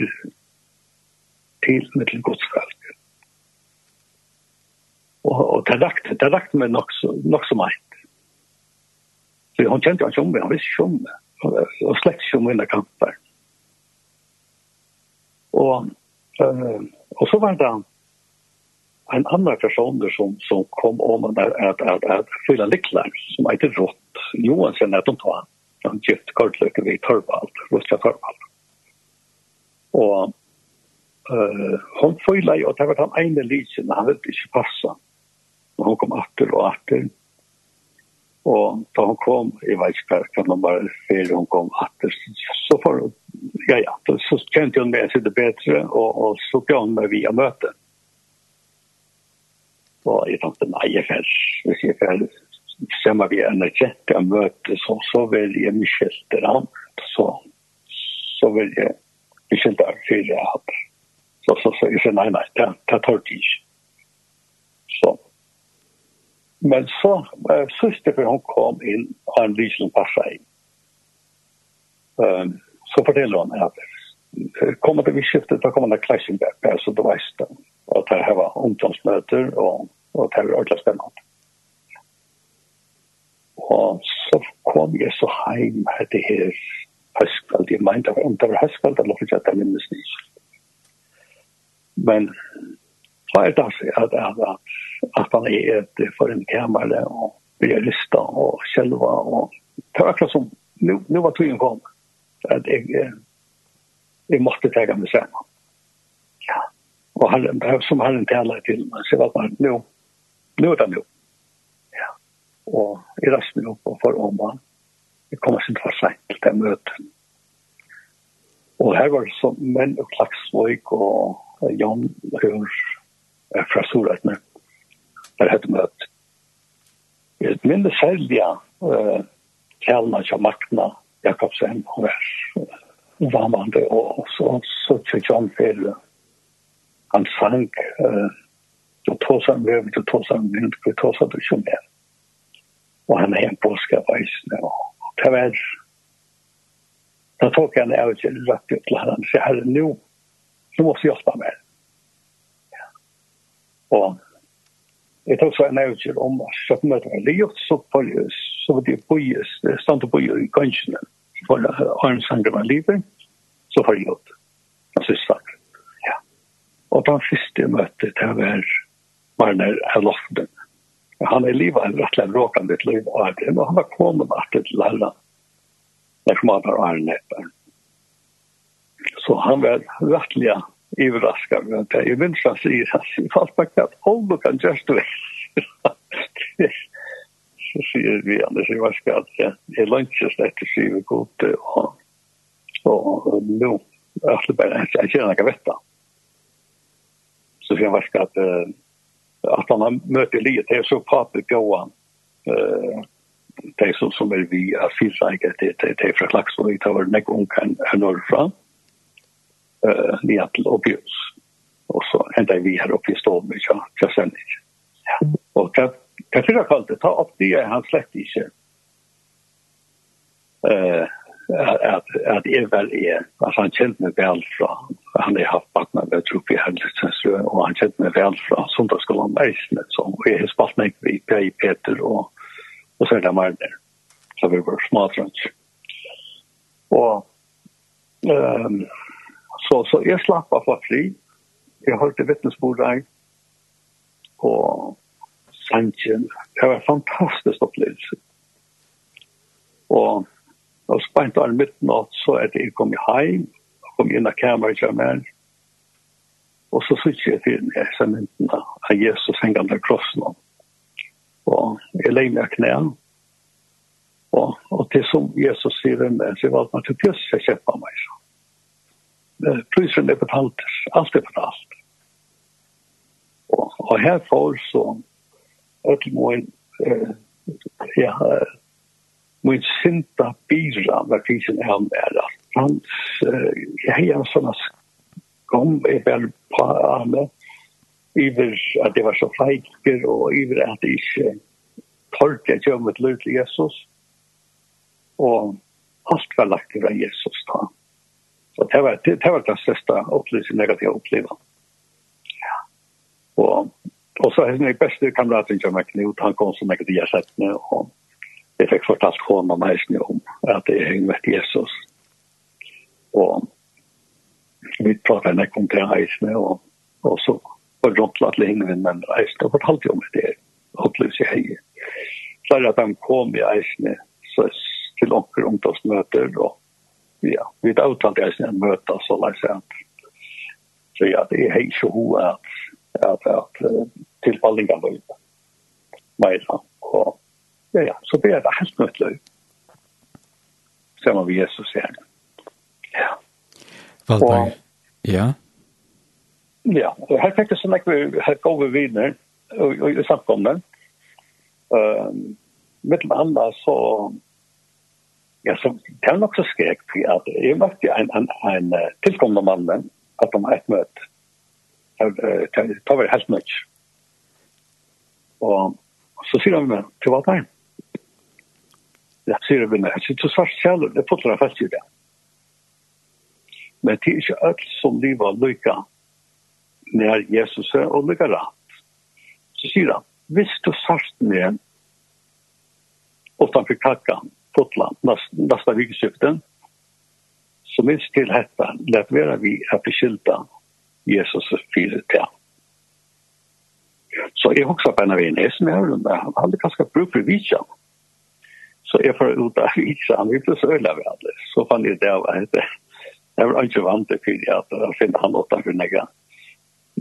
til med til godsfalk. Og, og det lagt, det lagt meg nok, nok som eit. Så han kjente han ikke om meg, han visste ikke om meg. Og slett ikke om mine kamper. Og, øh, og så var det han, en annan person som, som kom om att, att, att, att fylla lycklar som heter Rott sen när de tar han gift kartlöke vid Torvald, Rostja Torvald. Och uh, hon fylla ju och det var han ene lysen han ville inte passa. Och hon kom åter och åter. Och då hon kom i hva, kan man bara se hon kom åter. Så får ja, ja, så kjente hun med seg det bättre och, och så gav hun meg via møtet. Og jeg tenkte, nei, jeg fer, hvis jeg fer, ser vi en kjent jeg møter, så, så vil jeg mye miskjelte han, så, så vil jeg miskjelte ham før jeg hadde. Så, så, så, jeg sier, nei, nei, det, det tar tid. Så. Men så, søster for hun kom inn, og en lysen passet inn. Um, så forteller hun at kommer det vi skiftet, da kommer det klassing back, så du vet det. Og det her var ungdomsmøter, og og det var ordentlig spennende. Og så kom jeg så heim her til her høstkvald. Jeg mente om det var høstkvald, eller ikke at jeg minnes det ikke. Men så er det at, at, at, at han er et for en kamera og blir lysta og selva og det var akkurat som nu, nu var tiden kom at jeg, jeg måtte tega meg sammen. Ja. Og han, som han taler til meg, så var det bare, nu, nu er det nu. Ja. Og jeg reiste meg opp og for Oma. Jeg kommer sin for seg til det møtet. Og her var det sånn menn og klaksvøyk og Jan Hør fra Soretne. Der hette møtet. Jeg minnes særlig uh, tjallene til Magna Jakobsen. og var varmande og så, så til John Felle. Han sang uh, Då tåsar med över, då tåsar med runt, då tåsar han som mer. Och han är en påska vajsne och, ta tyvärr. Då tog han av sig rätt ut till honom. Så här, nu, nu måste jag hjälpa mig. Ja. Och Jeg tok så en avgjør om at så kom det gjort, så var det så var det bøyes, stand og bøyer i gansjene, for det armsanger var livet, så var det gjort, den siste. Ja. Og den første møtet, det var Marner er loftet. Han er livet en rettelig råkende til liv av det, og han var kommet at et lærere. Det kom av Arne Etter. Så han var rettelig överraskad. Jag minns att säga fast du kan omlucka just det. Så säger vi Anders i Varska att det är lunches efter syv och gott och och nu efter bara jag känner att jag vet Så jag var ska att att han möter lite det är så papper gåan eh det som som är vi är fysiska det det det från klax och vi tar näck hon kan norr fram eh ni att obvious och så ända vi här uppe i storm vi kan jag sen ja. Och det det är kallt det tar upp det han släppt inte eh at at er vel er, altså han kjent meg vel fra, han har haft bak meg ved Truppe Herlitsensrø, og han kjent meg vel fra Sundagsskolen Eisnet, så jeg har spalt meg i P.I. Peter og, og Sørda Marner, så vi var smadrønt. Og um, så, så jeg slapp av for fri jeg hørte vittnesbord der, og Sanchen det var en fantastisk opplevelse. Og Og spent av midnatt, så er det jeg kom hjem, kom inn av kamera til meg. og så sitter jeg til meg, så mynden av Jesus hengende krossen. Og jeg legger meg knæ, og, og til som Jesus sier det med, så valgte man til pjøs jeg kjøpte meg. Prisen er betalt, alt er betalt. Og, og her får så, og til morgen, eh, ja, min sinta bira var krisen av mer att han jag har såna kom i väl på arme iver at det var så fejker og iver at det ikke inte jeg jag kom med til Jesus. Og alt var lagt över Jesus da så det var det, det var den største opplysning jag hade upplevt ja. Og, og så er det beste kameraten som med Knut han kom som jeg hade sett med og jeg fikk fortalt hånda meg om at jeg henger med Jesus. Og vi pratet en kom til heisene, og, og så var det rundt at lenge med men heisene, og fortalte jo meg det, opplevelse jeg hei. Så er det at han kom i heisene, så til onker ungdomsmøter, og ja, vi er uttalt heisene en møte, så la jeg seg at så ja, det er hei så ho at, at, at tilfallingen var ute. Meira, og ja, ja, så blir det helt nødt løy. Sammen med Jesus igjen. Ja. Valberg, ja. Ja, og her fikk jeg sånn at vi her går vi videre i samkomne. Uh, Mittel andre så ja, så det er nok så skrek for at jeg møtte en, en, en tilkommende mann at de har et møte. Det var helt mye. Og så sier han til hva det er rett sier vi meg, så svart kjæler, det putter jeg fast i det. Men det er ikke alt som livet lykker når Jesus er og lykker rett. Så sier han, hvis du svart med utanfor kakka Fotland, nästa vikskiften, så minst til detta, lät vera vi att beskylda Jesus fyrt til. Så jeg också på en av en som jeg har aldrig ganska bruk for vidtjärn. Så jeg får ut av vitsen, han ble så øyla ved alle. Så fann jeg det av at jeg var ikke vant til fyrir at jeg finner han åtta for nega.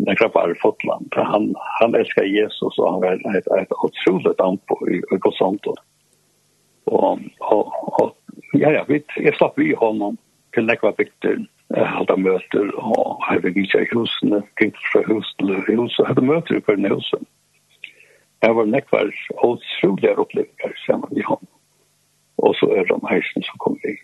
Jeg krabba er fotland. Han, han elskar Jesus, og han var et, et utrolig dampo i, i Gosanto. Og, og, og ja, ja, vi, jeg slapp vi honom til nekva bygter, halda møter, og her vi gikk i husene, gikk fra hus til hus, og hadde møter i hverne husen. Jeg var nekvar utrolige opplevelser sammen med honom og så er det meisen som kom i.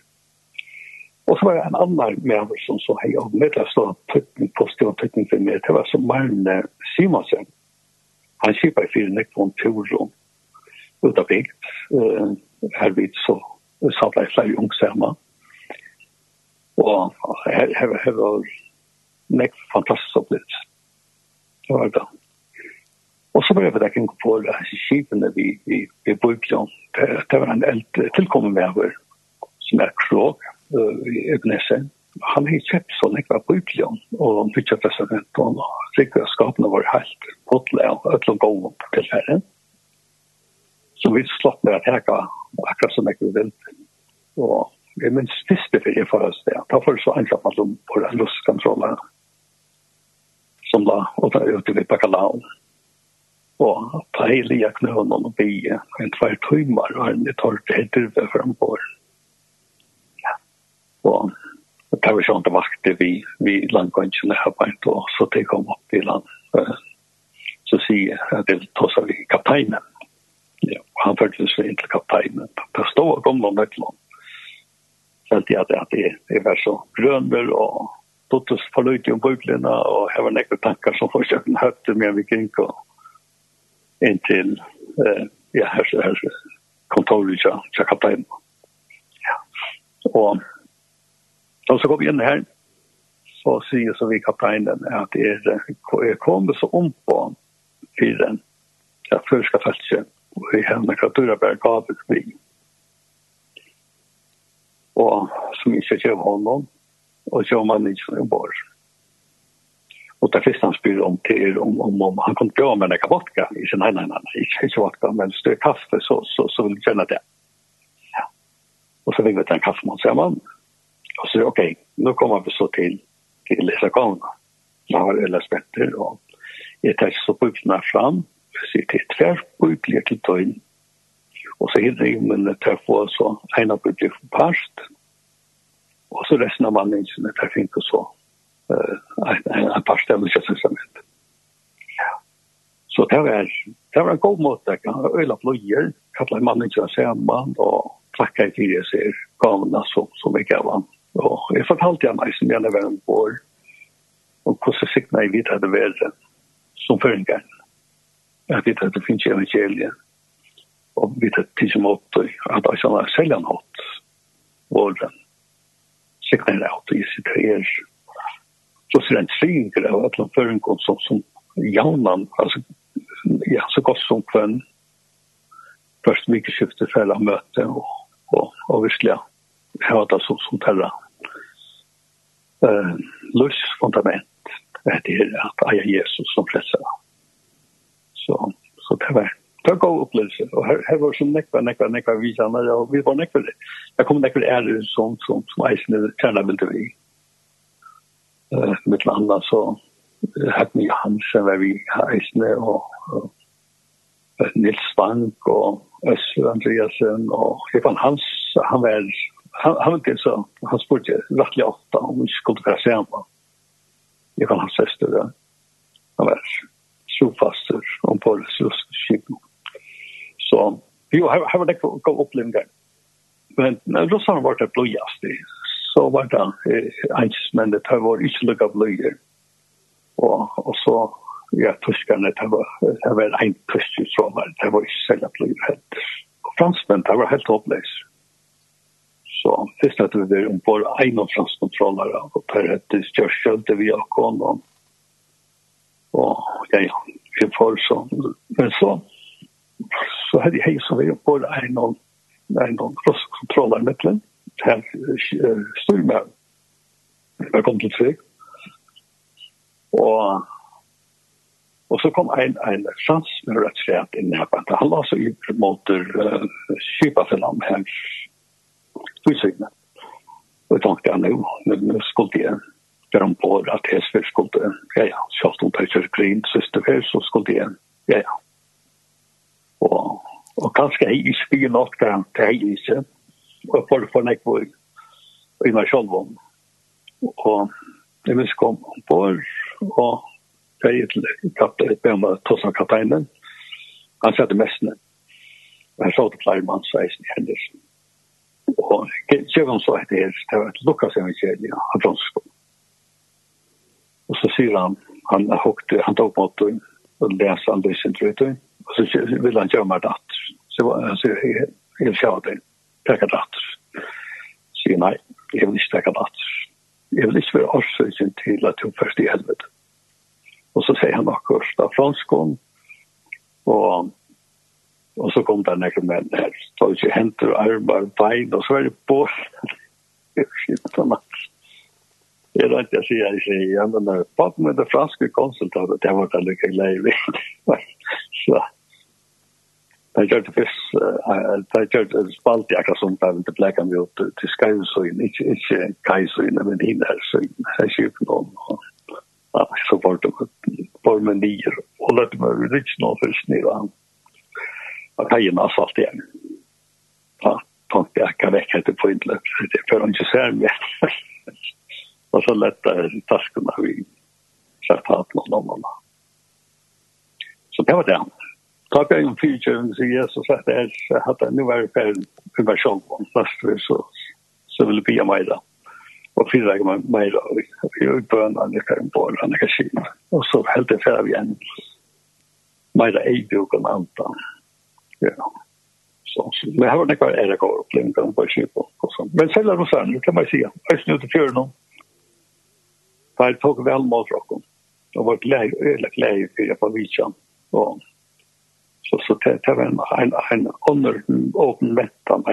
Og så var det en annen med som så hei og med det stod tøtten, positiv tøtten for meg, det var som Marne Simonsen. Han kjipet i fire nekt om turen ut av bygd, uh, her vidt så satt jeg flere ung sammen. Og her, her, her var nekt fantastisk opplevelse. Det var det. Og så började jag tänka på det här skipen där vi, vi, vi brukade. Det det var en eld tillkommen med över som är krog i Ögnesen. Han har köpt så mycket av brukligen och de fick köpa sig runt och rikväskapen var helt hotla och ötla gång på tillfällen. Så vi slått med att häka akkurat som mycket vi vill. Och vi minns siste för det för oss det. Då får det så enkelt att de får lustkontroller som då åter ute vid Bacalaon. Mm og ta hele jeg knøen og bie en tvær tøymer og en tar til helt ut frem på ja. og det var sånn det vakte vi, vi landgåndsene her på en tog så det kom opp i land. Så sier jeg at det tar seg vi kapteinen. Ja, og han følte seg inn til kapteinen. Det stod og kom noen nøkland følte jeg at det, er vært så grønner og Tottes forløyte om bøklene, og jeg var nekker tanker som forsøkte høyte med vi gikk, og inn til eh ja her, her, kontoret til, til kapten. Ja. Og då så går vi inn her, så sier så vi kapteinen at det er kommet så om på fyren. ja, før Jag förska fältet och i henne kratura gavet vi. Og som ikke kör honom og kör man ikke som en borg. Och det finns han spyr om till om, om, om han kom på med en vodka. I sin nej, nej, nej, inte vodka, men större kaffe så, så, så vill jag känna det. Ja. Och så fick vi ta en kaffe mot samman. Och så okej, okay, nu kommer vi så till, till Lisa Kona. Jag har Ulla Spetter och jag tar så pupporna fram. Jag ser till tvärpuppliga till tøyen. Och så hinner jag men tar på så ena puppliga för parst. Och så resten av mannen som jag tar fint och så en parst av Nya testament. Så det var, det var en god måte. Jeg kan øyla pløyer, kalla mannen ikke sammen, og takka i tidligere ser gavene som, som jeg gav han. Og jeg fortalte han meg som gjerne var en vår, og hvordan sikna jeg vidt hadde vært som føringar. Jeg vet at det finnes evangeliet, og vet at det som åtte, at jeg sånn er seljan hatt våren. Sikna jeg hatt i sitter her, så ser en synger av att de för som, som jaunan, alltså, ja, så gott som kvann först mycket skifte fälla möte och, och, och visliga det som, som terra eh, lustfundament det är att aja Jesus som flesta så, så det var det var god opplevelse, og her, her var så nekva, nekva, nekva visene, og vi var nekva det. Jag kom nekva det är som, som, som eisen är kärna vill vi eh, mitt landa så hatt mig Hansen var vi heisne og, og Nils Spank og Øsser Andreasen og Stefan Hans, han var han, han var så, han spurte rettelig ofte om vi skulle være sammen. Jeg kan hans søster, ja. han var sofaster om på russkipen. Så jo, her, her var det ikke å oppleve Men russerne var det blodjast i så var det eins, men det var ikke lukket bløyer. Og, og så, ja, tyskerne, det var, det var en tysk i Trondheim, det var ikke selv bløyer helt. Og franskmenn, det var helt oppleis. Så først at vi var ombord en av franskontrollere, og per hette Stjørskjølte vi av konen. Og ja, ja, vi får så, Men så, så hadde jeg som vi ombord en av franskontrollere mittlen, til styrmøn. Jeg kom til Tvik. Og, og så kom en, en chans med rett slett inn her. Han la så i mot uh, Kjøpafellam her. Utsynne. Og jeg tenkte jeg nå, nå skulle jeg gjøre om på at jeg skulle, ja ja, kjøpt om til Kjørgrin, søster her, så skulle jeg, ja ja. Og, og kanskje jeg ikke spyr nok til jeg ikke, for for nek på i meg selv om. Og jeg minns kom på år, og jeg gikk til kapte et bømme Tossan Kapteinen. Han sette mestene. jeg så til flere mann seisen i hendelsen. Og jeg sjefen så etter her, det var et lukka seg med kjelje av fransk. Og så sier han, han hukte, han tok mot og leser han lysen trutøy. Og så vil han gjøre meg datt. Så han sier, jeg vil sjå det teka datter. Sier nei, jeg vil ikke teka datter. Jeg vil ikke være årsøkjen til at hun først i helvete. Og så sier han akkurat av franskån, og, og så kom det nekker menn her, så det ikke henter armar, bein, og så er det bål. Jeg skjønner meg. Jeg er rett jeg sier, jeg sier, ja, men bare med det franske konsultatet, det var det lykke glede i. Så, Det gjør det fyrst, det gjør det spalt i akkurat som det er litt blekka med ut til skajusøyen, ikke ikke kajusøyen, men hinn her søyen, her kjøpen noen, og så var det bare med nyer, og lette meg jo litt nå fyrst nir, og kajen asfalt igjen. Ja, tenkte jeg kan vekk etter på innløp, det før han ikke ser meg. Og så lette jeg taskene vi, så hatt noen om henne. Så det var det han. Takk er en fyrtjøring som Jesus at det er at det nu er ferdig for meg selv om det så, så vil det bli meg da. Og fyra jeg meg da, vi er utbøna, jeg kan på, jeg kan kina. Og så helt det ferdig igjen. Meg da er jo ikke anta. Ja. Så, men her var det ikke er det går opplevende på. Men selv er det sånn, det kan man si. Jeg snu til fjøren nå. Der tok vel mot råkken. Det var glæg, øyelig glæg for jeg på vidtjen. Og Så, så det, det var en, en, en ånder åpen vett av.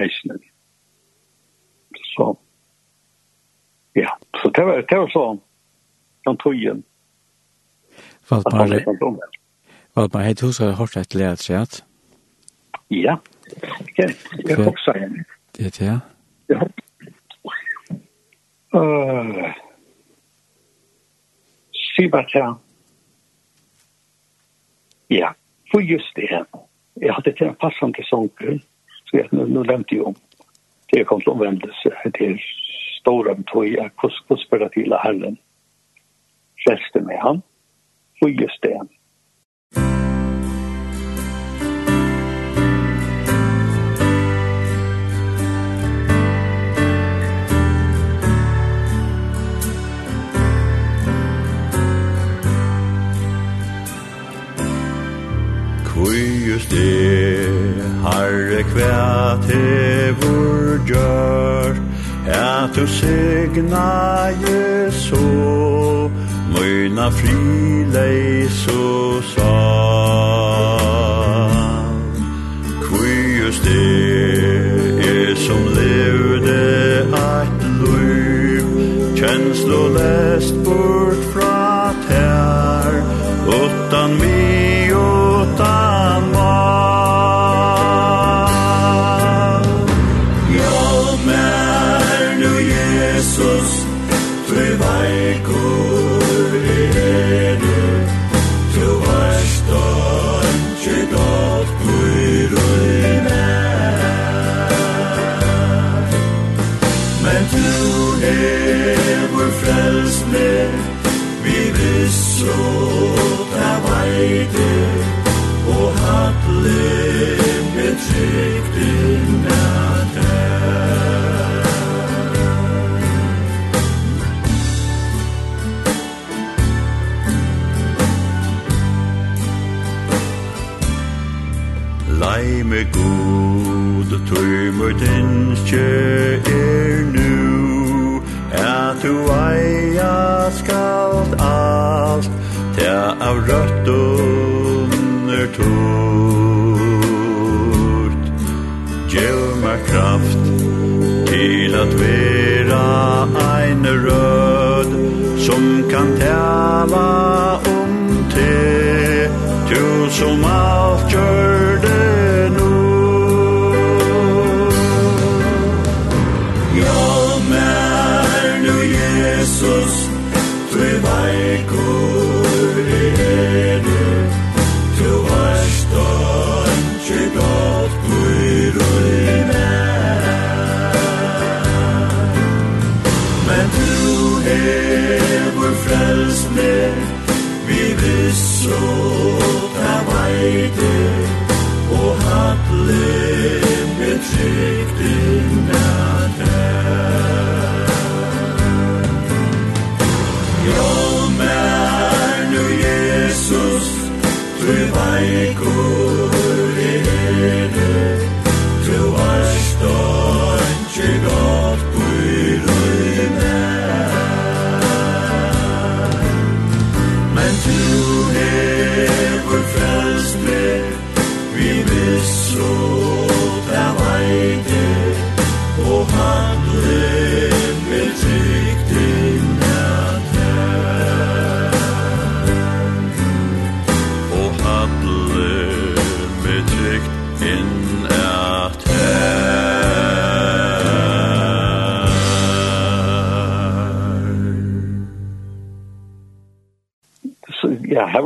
Så, ja, så det var, det var så sånn, den tøyen. Valpare, Valpare, hei, du skal ha hørt et leat, sier Ja, jeg, jeg hoksa igjen. Det er det, ja. Ja. Uh, Sibata. Ja for just det. jeg hadde til en passende sånger, så jeg nå, nå lämnade jo om. Det kom til till til store är hvordan spør kuspera til herren. Fäste med han, för just det. just det Herre kvæt hevur gjørt At du segna Jesu Møyna frileis og sår tala om te, du som er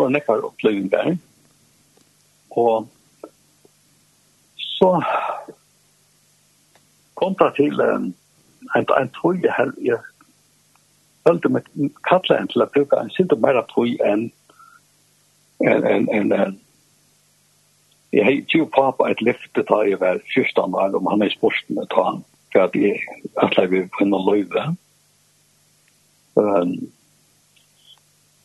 var nekkar opplevingar. Og så kom det til en, en, en tøye her, jeg følte meg kattla en til å bruke en sinte mer tøy enn en, en, en, en Jeg har jo pappa et lyfte da jeg var 14 år, om han er sporten et han, for at jeg atler vi på en løyve. Um,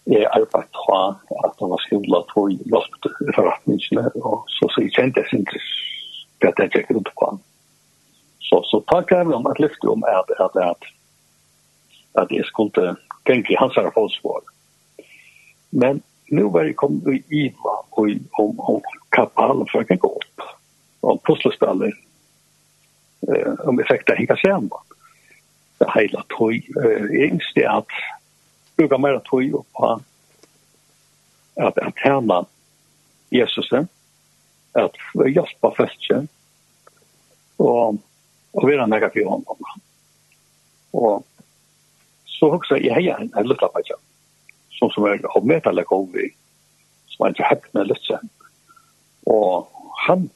jeg arbeid fra at han var skola på loftforretningene, og så, så jeg kjente jeg ikke at jeg gikk rundt på han. Så, så takk jeg om at lyfte om at, at, at, at jeg skulle tenke i hans her fotspår. Men nu var jeg kommet i Iva og, og, og kapal for jeg kan gå opp. Og puslespillet, eh, om jeg fikk det henge sammen. Det hele tog, eh, yngst er at brukar mer tog på att att härma Jesus att hjälpa fältje och och vara nära för honom. Och så också jag hejar en liten pojke som som är av metall och vi som är häpna lite. Och han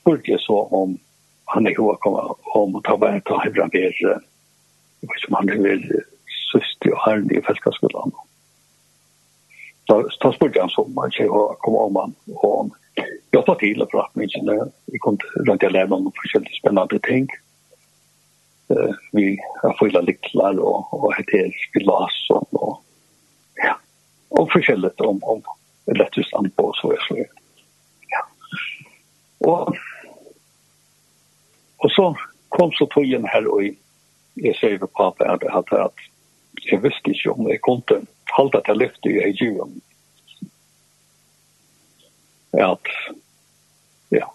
spurte så om han är hur kommer om att ta vara på hur han är. Vet inte om han vill siste herren i Felskasskolen. Da, da spurte han som man ikke kom om han, og jeg tar til og pratet med ikke. Vi kom til rundt jeg lærte om forskjellige spennende ting. Uh, vi har fylla liklar og, og heter spilas og og, ja, og forskjelligt om, om lettest anpå, så er så. Ja. Og, og så kom så tog her og jeg sier på pappa at jeg hadde hatt jeg visste ikke om jeg kunne halda til lyfte i Egypten. At, ja.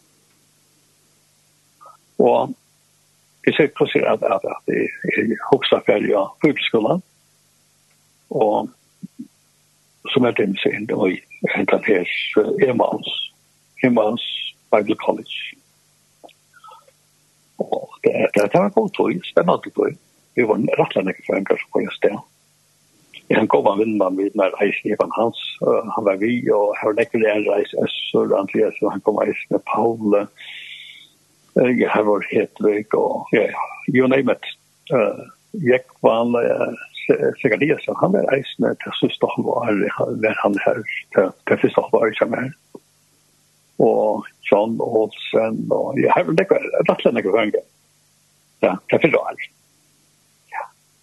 Og jeg ser på seg at, at, at jeg hoksa ferdig av bibelskolen, og som er den sin, og jeg hentet her Emans, Emans Bible College. Og det, det, det var god tog, spennende tog vi var rattla nekka frøyngar som var i sted. Jeg kan gå koma vinnmann vid når eisen Ivan Hans, han var vi, og her var nekker en reis Øssur, Andreas, og han kom reis med Paule, her var Hedvig, og ja, you name it. Jeg var Sekaliasen, han var eisen til sista halvar, var han her, til sista halvar, som ikke her og John Olsen og jeg har vel nekker, var rett for en gang. Ja, det er for rart.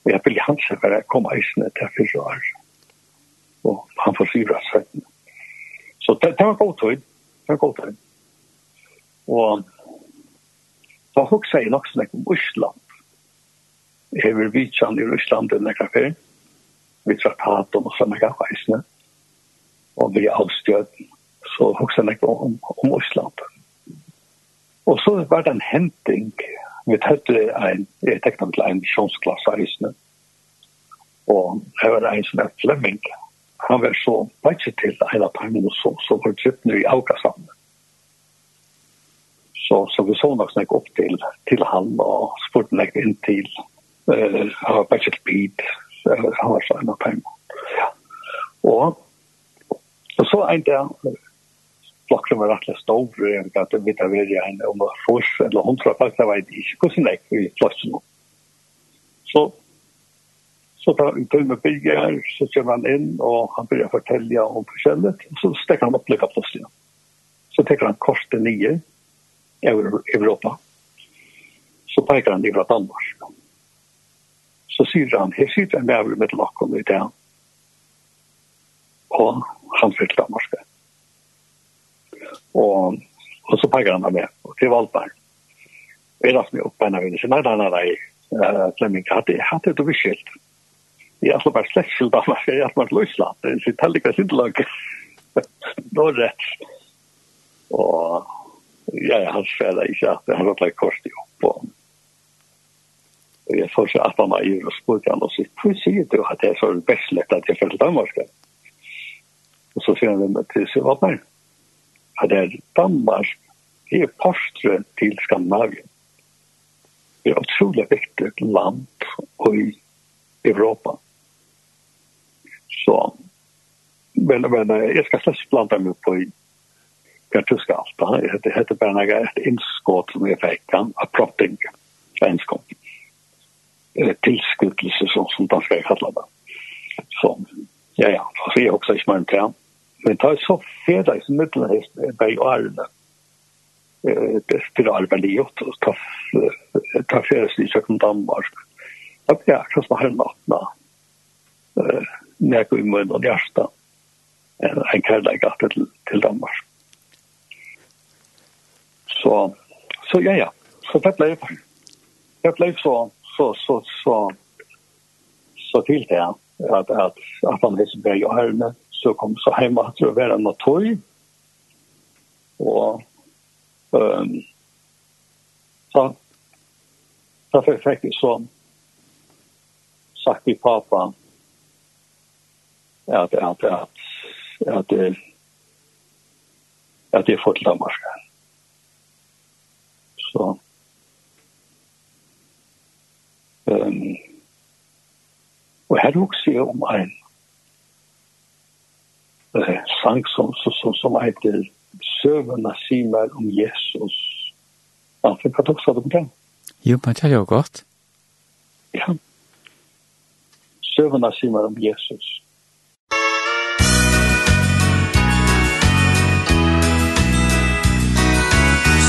Og jeg ville hans for jeg kom eisene til fyrre år. Og han får syre seg. Så det, det var god tid. Det var god tid. Og da hukse jeg nok snakk om Østland. Jeg vil vite han i Østland under kaféen. Vi traktat om oss samme eisene. Og vi er avstjød. Så hukse jeg nok om, om Østland. Og så var det en henting vi tøtte en, jeg tekna til en sjonsklass av isene, og her var en som er Flemming, han var så bare til en av tegnene så, så var det i auga sammen. Så, så vi så nok snakk opp til, til han, og spurte meg inn til, uh, han var bare til bid, han var så en av tegnene. Ja. Og, og så en der, flokken var rettelig stor, at det vidt av verre enn om det fors, eller hun tror faktisk, jeg vet ikke hvordan det er i flokken. Så, så tar vi til med bygge her, så kommer han inn, og han begynner å fortelle om forskjellet, og så stekker han opp lykka plutselig. Så tekker han kors til nye, i Europa. Så peker han i fra Danmark. Så sier han, her sitter en med med lakken i det. Og han fyller Danmark og og så pekade han med og til Valberg. Jag rastade mig upp på en av henne. Nej, nej, nej, nej. Flemming, hade hade det beskilt. Jag har bara släkt skilt av mig. Jag har bara löslat. Det är inte lika sindelag. Då rett. Og ja, han skällde inte att han rådde kort ihop. Och, og jeg får så at han har gjort og spurt han og sier, hur sier du at det er så best lett at jeg följde Danmark? Og så sier han till sig, vad är at det er Danmark det er postre til Skandinavien. Det er utrolig viktig land i Europa. Så, men, men jeg skal slett blanda meg på i hva du skal alt. Det heter bare noe et innskått som jeg fikk av propping, svenskått. Tilskuttelse, som, som danskere kallar det. Så, ja, ja, så er jeg også ikke mer enn til Men det er så i som middelhest bare i årene. Det spiller arbeid i gjort, og ta fredag i kjøkken Danmark. Og det er sånn som har nattene. nek i munnen og hjertet. En kærlighet at til, til Danmark. Så, så ja, ja. Så det ble det ble så, så, så, så, så til det at, at, at man har bare i årene så kom så hem att det var en toj. Och ehm så så fick jag faktiskt så sagt till pappa ja att att att att att det är fått Danmark. Så ehm och här också om en eh, sang som, som, som heter Søvna simer om Jesus. Ja, for hva tok sa du på? Jo, men det er jo godt. Ja. Søvna simer om Jesus.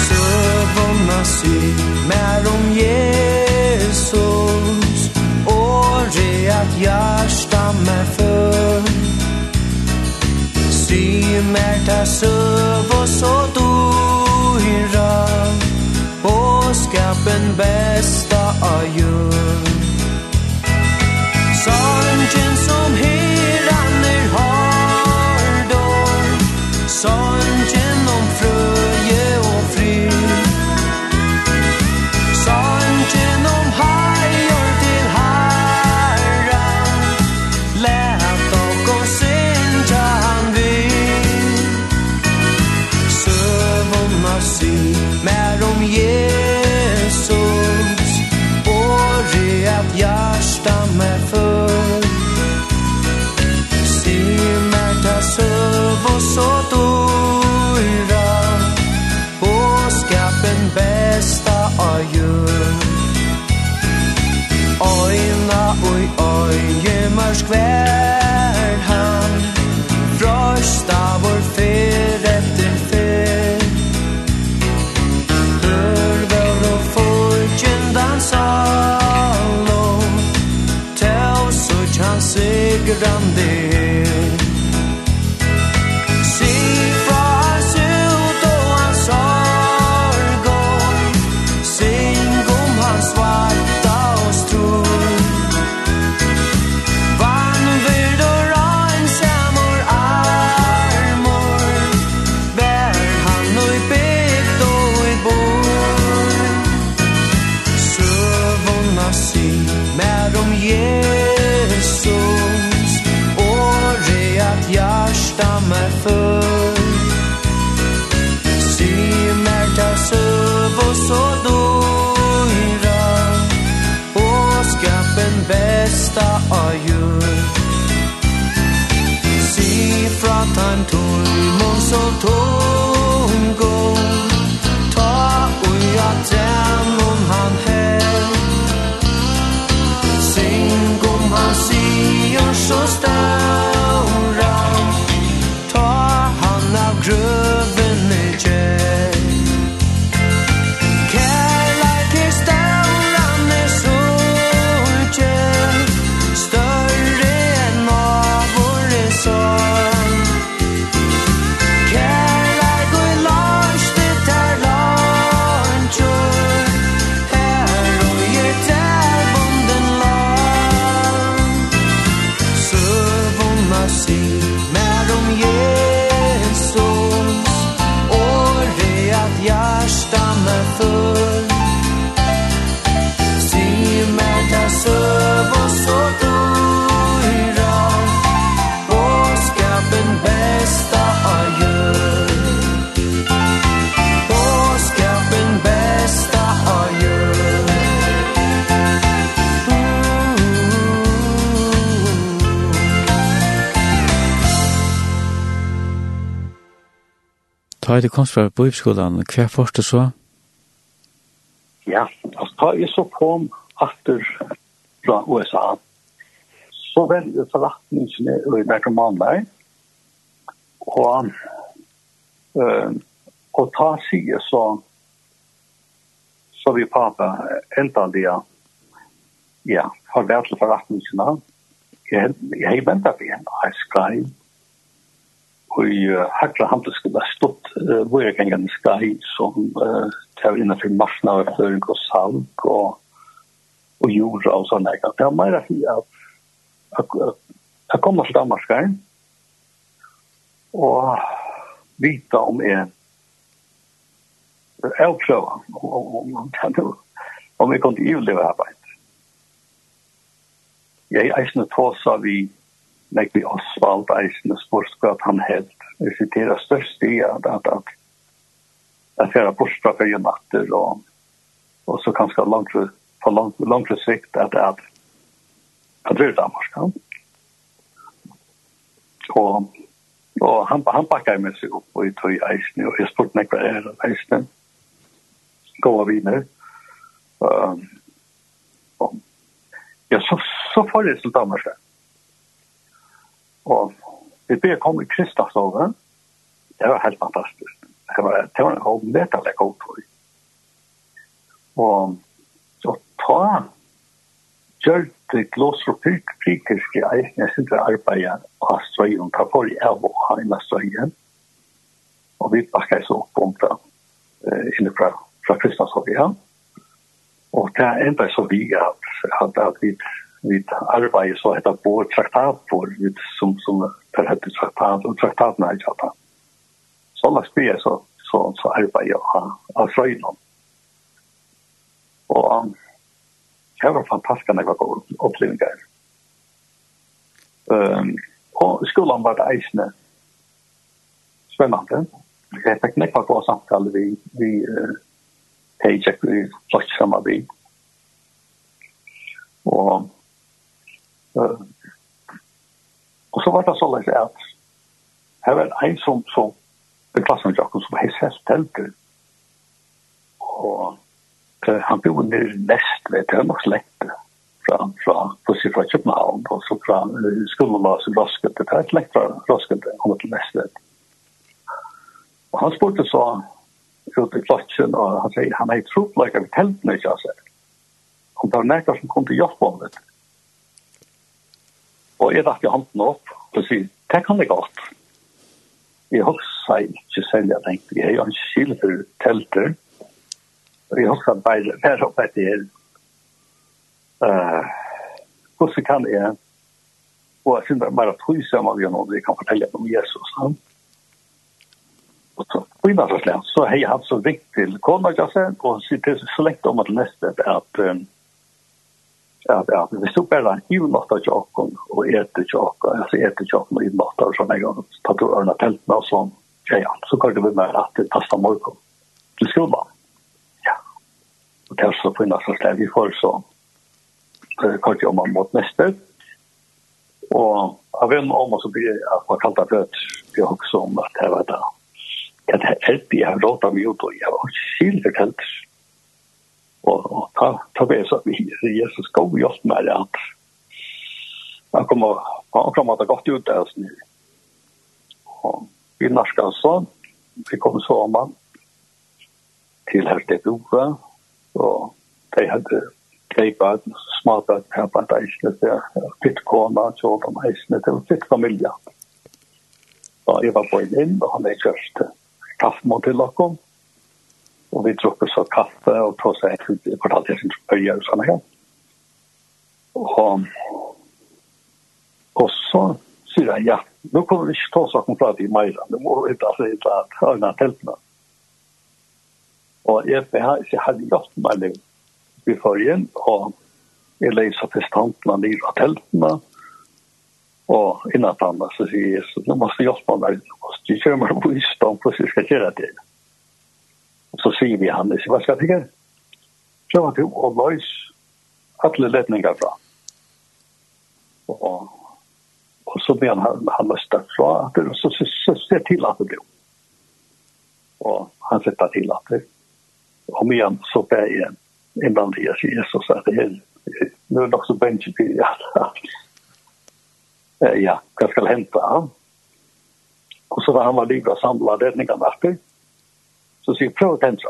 Søvna simer om Jesus. Åre at hjärsta med för Strymer søv og så dyra Og skapen besta av jord skvær ta i det komst fra bøybskolan, hva først du så? Ja, altså ta jeg så kom atter fra USA, så vel forretningene i Bertomanberg, og uh, og ta sige så så vi pappa enda det ja, har vært til forretningene jeg, jeg har ventet på en, jeg skrev i hakla handelsskola stått våre gangen skai som tar innanfor marsna og føring og salg og og jorda og sånne. Det var mer at jeg jeg kommer til Danmark og vita om jeg en avprøva om om, om jeg kunne iveleve arbeid. Jeg eisne tåsa vi Legby Oswald eisen spurt hva han helt. Jeg siterer størst i at at at at jeg er bortstå for en natter og, og så kanskje langt for langt, langt sikt at at at det er Danmark. Ja. Og, og han, han pakket med seg opp og i tøy eisen og jeg spurte meg hva er eisen. Gåa viner. Um, og, ja, så, så får jeg til Danmark. Ja Og vi ber kom i Kristastoven. Det var helt fantastisk. Det var, det var en håp nedtallig god for. Og så ta kjørte glåser og fyrt frikerske eisen, jeg synes sindre arbeidet av strøyen, ta for i av og heina strøyen. Og vi bakka så opp om det inne fra, fra Kristastoven. Og det er enda så vi at, at, at vi vi arbeider så heter på traktat for vi som som det heter traktat och traktat nej jag Så la spela så så så arbeider jag av fröjden. og um, det var fantastisk når jeg var upplevelser. Ehm og skolen var det eisende spennende jeg fikk nekva på samtale vi vi hej check vi flott samma vi. Och Og så var det så løs at her var en som som i klassen til som har sett teltet Og han bor nere nest, vet jeg, nok slett fra, fra, fra, fra København, og så fra skolen var så rasket, det er slett fra rasket, han var til nest, vet Og han spurte så ut i klassen, og han sier, han er i tropleik av teltene, ikke han sier. Om det var nekka som kom til hjelp om det. Og jeg rakk i handen opp og sier, det kan det godt. Jeg hoksa ikke selv, jeg tenkte, jeg har en skil for telter. Og jeg hoksa bare, bare oppe etter her. Uh, hvordan kan jeg, og jeg synes bare tog sammen av noen, jeg kan fortelle om Jesus. Han. Og så, på innan så slett, så har jeg hatt så viktig til kona, og så sier det så lenge om at neste, at um, ja, ja, men hvis du bare en ivnatt av tjokken og etter tjokken, altså etter tjokken og ivnatt av sånn en gang, tatt du ørne teltene og sånn, ja, ja, så kan du bli med rett til pasta morgen til skolen. Ja. Og det er så finnes det sted vi får så kort om man mot neste. Og av en om så blir jeg akkurat kalt av rødt, vi har også om at jeg vet det. Jeg er det jeg har råd av mye, og jeg har ikke skilt det og, og ta, ta ved seg videre. Jesus gå skal hjelpe meg rett. Han kommer, han kommer at det godt ut der snu. Og vi norske så vi kommer så om han, til her til Dora, og de hadde greipet, smartet her på en eisne der, fitt kona, kjort om eisne til, fitt familie. Og jeg var på en inn, og han er kjørst kaffemål til dere, og vi druckte så kaffe och pratade i kvartalet jag inte börjar och sådana här. Og, og så sier jeg, ja, nå kommer vi ta saken för att i Majran. Det må inte alltså til att ögna tältena. Og jag, jag, jeg hadde gjort mig nu i og jeg leser til stantene ner av teltene, og innan annars så sier jeg, så nå måste jeg hjälpa meg, Du måste göra mig visdom på hur jag ska det. Mm så sier vi han, hva skal jeg Så var det å løs alle ledninger fra. Og, og så ble han, han løstet fra, og så så, så ser til at det blir. Og han sette til at det. Og mye han så ber igjen, innan det jeg sier, så sa det helt, nu er det også bensje til, ja, ja, hva skal hente han? Og så var han var livet og samlet ledningene etter. Så sier jeg, prøv å tente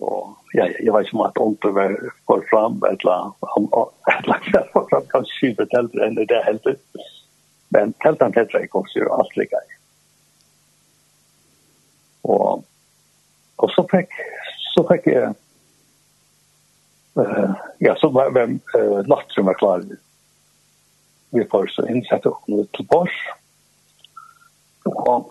Og jeg, jeg vet som om at ånden var for fram, et eller annet, for fram kan skyve teltet enn det helter. Men teltet tente jeg kom, sier alt like jeg. Og, og så fikk, så fikk jeg, uh, ja, så var det uh, natt som var klar. Vi får så innsett innsette komme til Bors. Og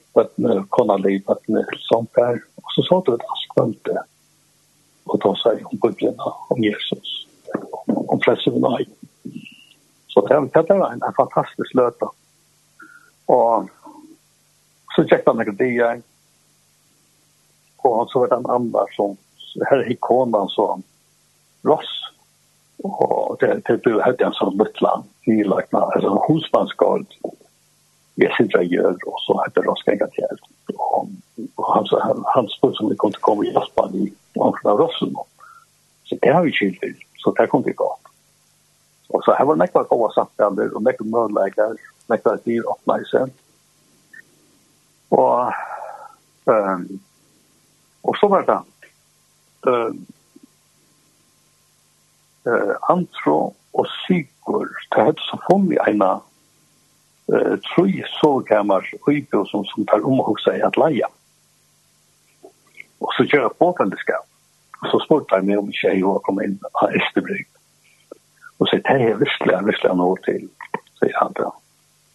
vattnet, kona att nu sånt där. Och så sa du ett askvölte och sa sig om bubblorna, om Jesus, om flässerna. Så det var en fantastisk löta. Och så checkade han det dier. Och så var det en andre som, här er ikonen så, Ross. Och det, det hade en sån muttla, i like, alltså husmanskald jeg synes jeg gjør, og så hade det ska jag till Og han han han spår som det kunde komme i Japan i omkring av Rossen så det har ju skilt så det kom det gå Og så her var nästa gåva samtal och nästa möjligheter. Nästa tid och nice och ehm och så var det um, uh, antro og sykur. Det hadde så funnit ena eh, tre sårkammars uibjö som, som tar om och säger att laja. Och så kör jag på den det ska. Så spurtar jag mig om tjej och kommer in av Österbrygg. Och så det här är vissliga, vissliga något till. Säger han då.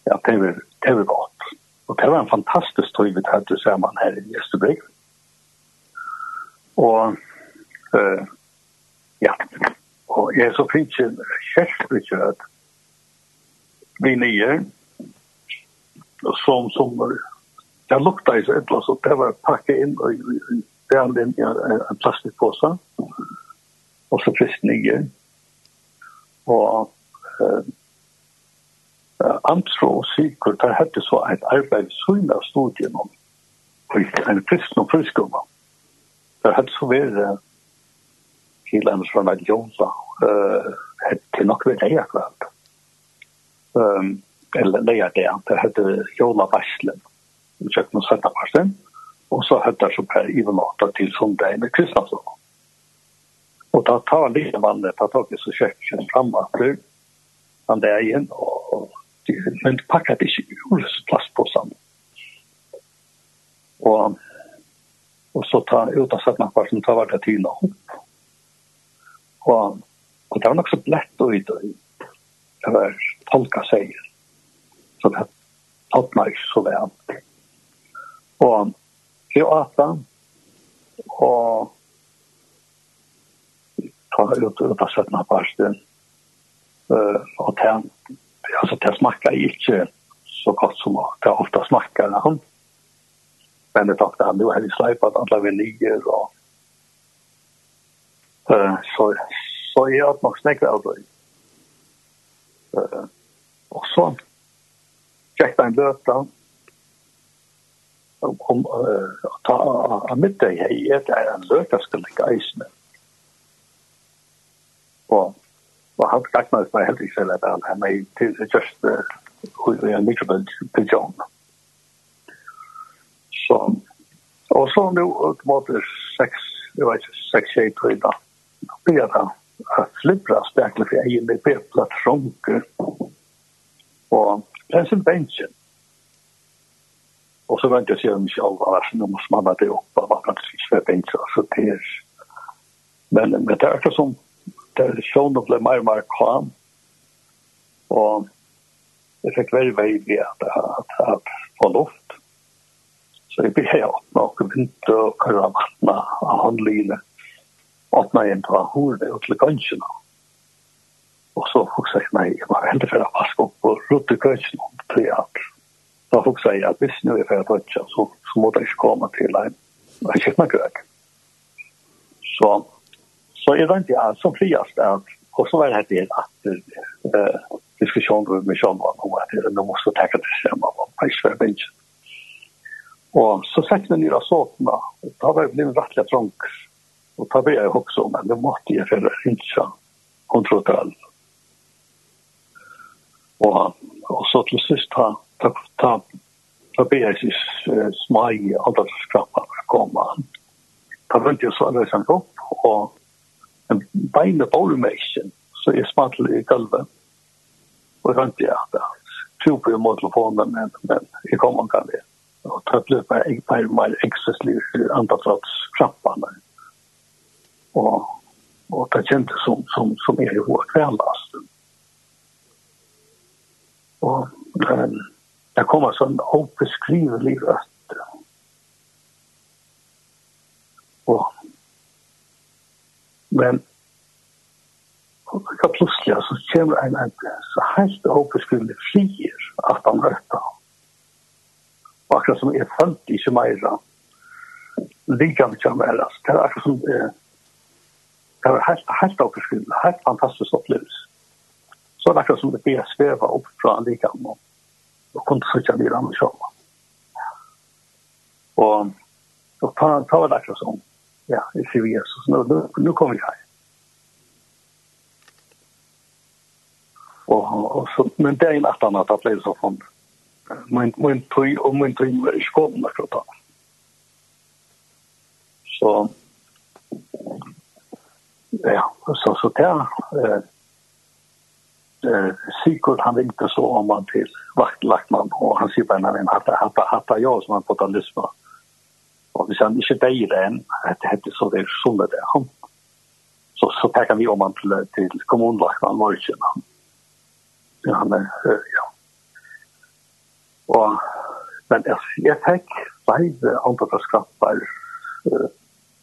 Ja, det är, det är gott. Och det var en fantastisk tid vi hade samman här i Österbrygg. Och eh, ja, och jag är så fint kärlek att vi nyer som som det lukta i sig ett så det var packa in och det anledde jag en plastikpåse och så fristnige och eh, antro og Sigur, der hadde så et arbeid sunn av studien om en fristen og friskumma. Der hadde så vært til en sånn at jobba, til nok ved det akkurat. Um, eller leia det, det hette Jola Varslen, i kjøkken og søtta parten, og så hette så Per Ivanata til Sundag med Kristiansson. Og da tar lille mannen, da tar vi så kjøkken fram at du, han der igjen, og men pakket ikke ur sammen. Og, og så ta, ut av søtta parten, ta var det tyna opp. Og, og det var nok så blett å vite, det var tolka sier, så det tatt meg ikke så vel. Og jeg åt det, og ta ut og ta søttene på arsten, og ten, altså det smakker ikke så godt som det ofte smakker han. Men det takte han jo her i sleipet, alle vi ligger og så så är jag nog snäckt av det. Eh och så kjekta en løta. Om å ta av middag hei et er en løta skal ikke eisne og og han snakket meg helt ikke selv at han er meg til just hos en mikrobund til John så og så nu mot seks jeg vet ikke seks tjej på i dag. Blir det at slipper spekler for jeg er med bedre tronker og Pennsylvania. som. Och så väntar jag sig om jag var så nu måste man vara det uppe och man kan inte bänken så det är. Men det är också som det sjön blev mer och mer kvam. Och jag fick väldigt väldigt att, att, att få luft. Så jag blir här åtna och vinter och kurra vattna av handlina. Åtna igen på hårde och till gansjena. Og så fokusar jeg, nei, jeg var inte for å vaske opp og rutte i kötsen om tre att så fokusar jag att visst nu är jag för att så, så måste jag ikke komme til en, en köttmarkök. Så, så är det inte alls som friast att Och så var det här det att eh, diskussioner med Sean var om att de måste tacka till samma av Pajsverbänken. Och så satt vi ner och såg och då var det blivit rättliga trångs. Och då började jag också, men det måste jag för att inte kontrollera Og, og så til sist ta, ta, ta, ta BSIs uh, smai alderskrappa koma. Ta rundt jeg så alle samt opp, og en beine bolemeisjen, så jeg smattel i gulvet. Og rundt jeg at jeg tjope jo mot telefonen, men, men jeg kom kan det. Og ta ble bare jeg bare mer ekseslig andagskrappa. Og, og ta kjente som, som, som er jo kvælast. Mm Og um, det kommer sånn obeskrivelig rødt. Og, men og plutselig så kommer en, en så helt obeskrivelig frier at han røtta. Og akkurat som er følt ikke meira likan kan mer. Det er akkurat som eh, det er helt, helt obeskrivelig, helt fantastisk opplevelse så det akkurat som det blir sveva opp fra en likam og, og kunne sutja vid andre sjål. Og, og ta, ta var det akkurat som, ja, i sier Jesus, nå, nå, nå kommer vi her. Og, og så, men det er en etter at det ble så fond. Min, min tøy og min tøy var i kommet akkurat da. Så, ja, så, så det er, eh, Sigurd han ringte så om han til vaktlagtmann og han sier bare men hatta hatta hatta jag som han fått att lyssna. Och vi sa inte dig än at det heter så det är så det han. Så så tackar vi om han til til kommunlagtmann var ikke han. Ja, han er är, ja. Og men jag fick live antal skrappar. Eh,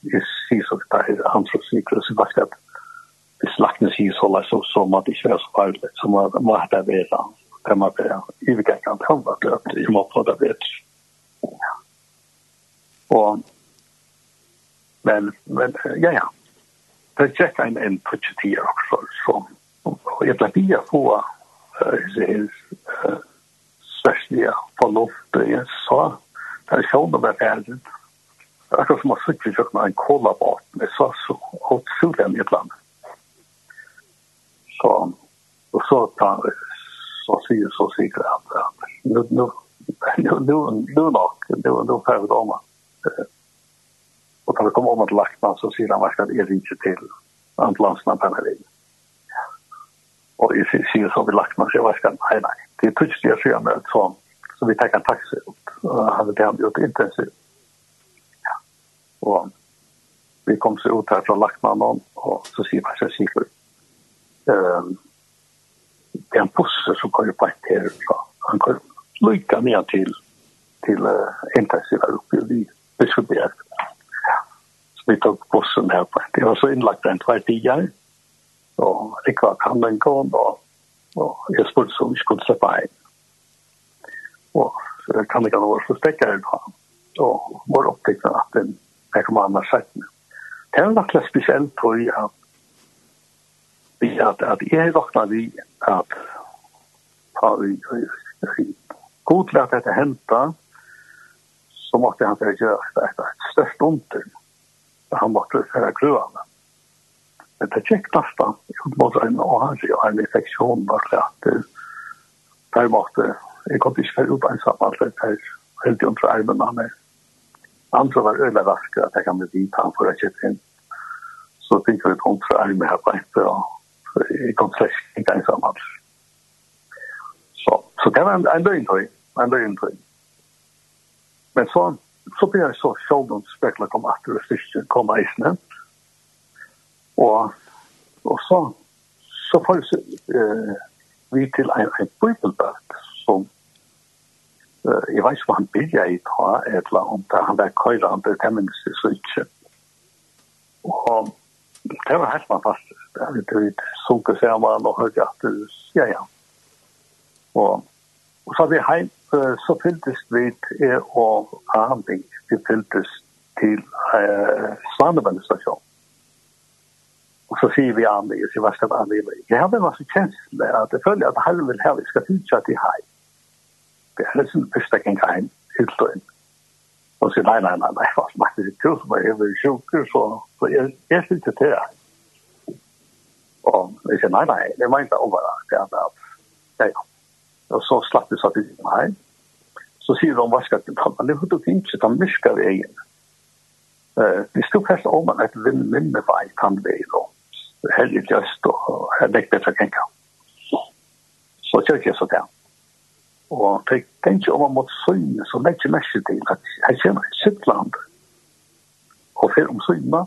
jag ser så där han så sig så vart slaktens hushålla så som att det inte var så farligt som att mata vera kan man säga i vilka kan det handla att i måttet av det och men men ja ja. Det checkar en en putchetier också så och jag blir ju på eh särskilt på luft jag sa där sjön det färden Akkurat som å suttit i en kollabart med så så åt Sudan i ett landet så och så tar vi så syr så säkert att nu nu nu nu nu nog. Nu nu för det om och tar kommer om att lagt så ser han verkligen att det inte till antlandsna på den vägen och i syr så vi lagt man så verkligen nej nej. Det är tyst jag ser med så så vi tar en taxi upp. Hade det gjort intensivt ja. Och vi kom så ut här från Lackmannen och så ser man så säkert ehm den bussen som kommer på ett här så han kan lycka ner till till uh, intensiva uppe i Biskopsberg. Så vi tog bussen här på det. var så inlagt den två tidigare. Och det var kan den gå då. Och jag spurte så vi skulle släppa in. Och så kan det gå vara så stäcka det då. Och vår upptäckte att den här kommer annars sätt. Det är något speciellt tror jag att vi at at jeg vakna vi at ha vi god til at dette henta så måtte han fyrir gjøre et størst under han måtte fyrir grøvene men det tjekk nesten nasta måtte en orange og en infeksjon var det at der måtte jeg kom ikke fyrir ut ensam alt det her helt under armen han er andre var øyla raskere at jeg kan bli dit han for å kjøpe inn. Så fikk vi et under armen her på etter og konflikt sammen. Så så det var en en början tror en början tror Men så så blir jeg så självdom spekler kom att det sist kom i snö. Og, och så så får eh vi til en en bibelbok som Uh, jeg vet ikke hva han vill i ta eller om det han där køyre, han det kan man så Og Och det var helt fantastisk. Det hade inte varit sunket sammen og och at att ja, ja. Og, og så hade vi hem, så fylltes vi til och Arnvik. Vi fylltes til eh, Svanebandestation. Og så sier vi Arnvik, så skal det Arnvik. Jeg hade en masse känslor at jeg føler at Herren vill här, vi skal fortsätta til heim. Det är liksom første gang hem, helt og inn. Og sier, nei, nei, nei, nei, fast meg til kurs, men jeg vil sjukker, så, så jeg, jeg synes sitter til det. Og jeg sier, nei, nei, det var ikke over det, er at, ja, ja. Og så slapp det satt i meg. Så sier de, hva skal du ta, men det er jo ikke, da mysker veien. Uh, vi stod først om at vi minne var en tandvei, og heldig just, og jeg nekter jeg kan Så kjører jeg så til Og det tenker om man måtte søgne, så det er ikke mest til at jeg kommer i sitt land, og fer om søgne,